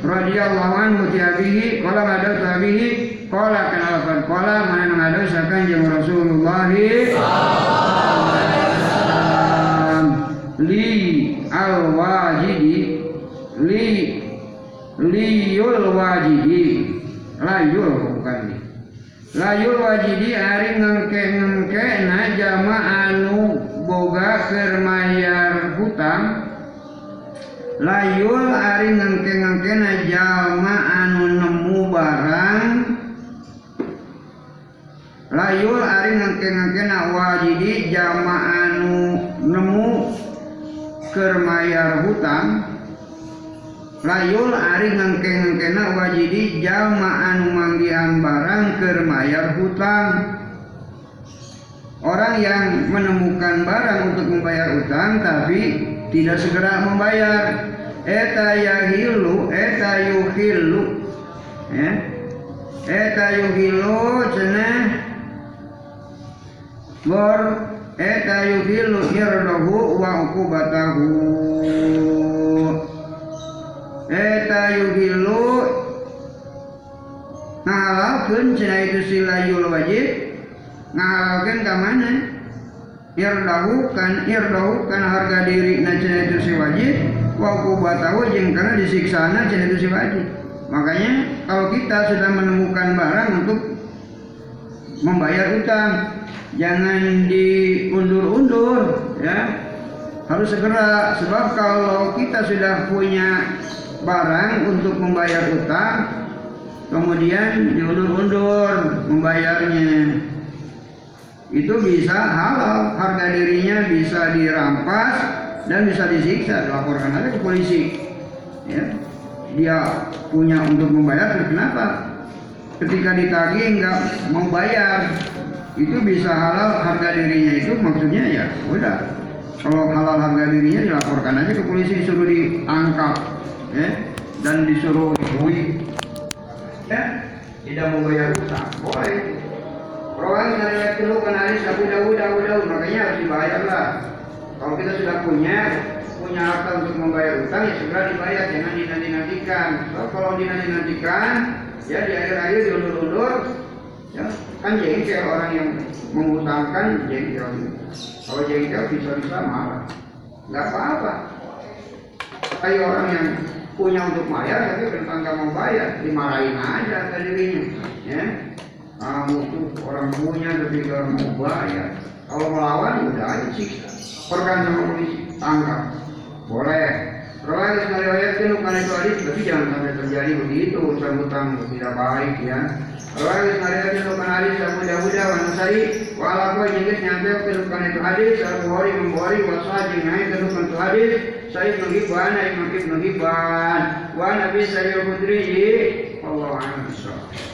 Speaker 1: radhiyallahu anhu ti abihi qala ngadu abihi Kola kenalkan kola mana ngadu sakan jeung Rasulullah li al wajidi li liyul wajidi bukan layu wajidi Ari ngengkengkena jama anu boga kermayar hutang. Layul Ari ngengkengkena jama anu nemu barang. Layul Ari ngengkengkena wajidi jama anu nemu kermayar hutang. Layul ari ngengke-ngengke nak wajidi jama anu manggihan barang kermayar hutang. Orang yang menemukan barang untuk membayar hutang tapi tidak segera membayar. Eta yahilu eta yuhilu ya. Eta yuhilu cenah. Bor eta yuhilu irdahu wa uqubatahu Eta yuhilu ngahalalkeun cenah itu si layul wajib ngahalalkeun ka mana? Irdahu kan irdahu kan harga diri na cenah itu si wajib wa uqubatahu jeung kana disiksana cenah itu si wajib. Makanya kalau kita sudah menemukan barang untuk membayar utang jangan diundur-undur ya. Harus segera sebab kalau kita sudah punya barang untuk membayar utang kemudian diundur-undur membayarnya. Itu bisa halal harga dirinya bisa dirampas dan bisa disiksa dilaporkan aja ke polisi. Ya dia punya untuk membayar kenapa? Ketika ditagih nggak membayar itu bisa halal harga dirinya itu maksudnya ya udah. Kalau halal harga dirinya dilaporkan aja ke polisi disuruh diangkat ya dan disuruh bui ya? Tidak membayar utang. Boleh. Orang yang lihat dulu kan hadis Abu Dawud Abu Dawud makanya harus dibayar lah. Kalau kita sudah punya punya harta untuk membayar utang ya segera dibayar. Jangan dinanti-nantikan. So, kalau dinanti-nantikan ya di akhir-akhir diundur-undur ya. Kan jengkel orang yang mengutangkan jengkel. Kalau jengkel bisa-bisa marah. Nggak apa-apa. Kayak orang yang punya untuk bayar tapi tentang nggak mau bayar dimarahin aja dirinya ya. Kamu tuh orang punya tapi nggak mau bayar. Kalau melawan udah aja siksa perkan sama polisi tangkap. Boleh. Rawat meriwayatkan bukan itu hadis, tapi jangan sampai terjadi begitu urusan hutang tidak baik ya. Rawat meriwayatkan bukan hadis, Abu Dawud wa Nasai, wa ala kuwa jenis nyampe kedudukan itu hadis, Abu Hori membori wasa jengai kedudukan itu hadis, saya menghibban, Imam Ibn Hibban, wa Nabi Sayyid Putri, Allah Amin.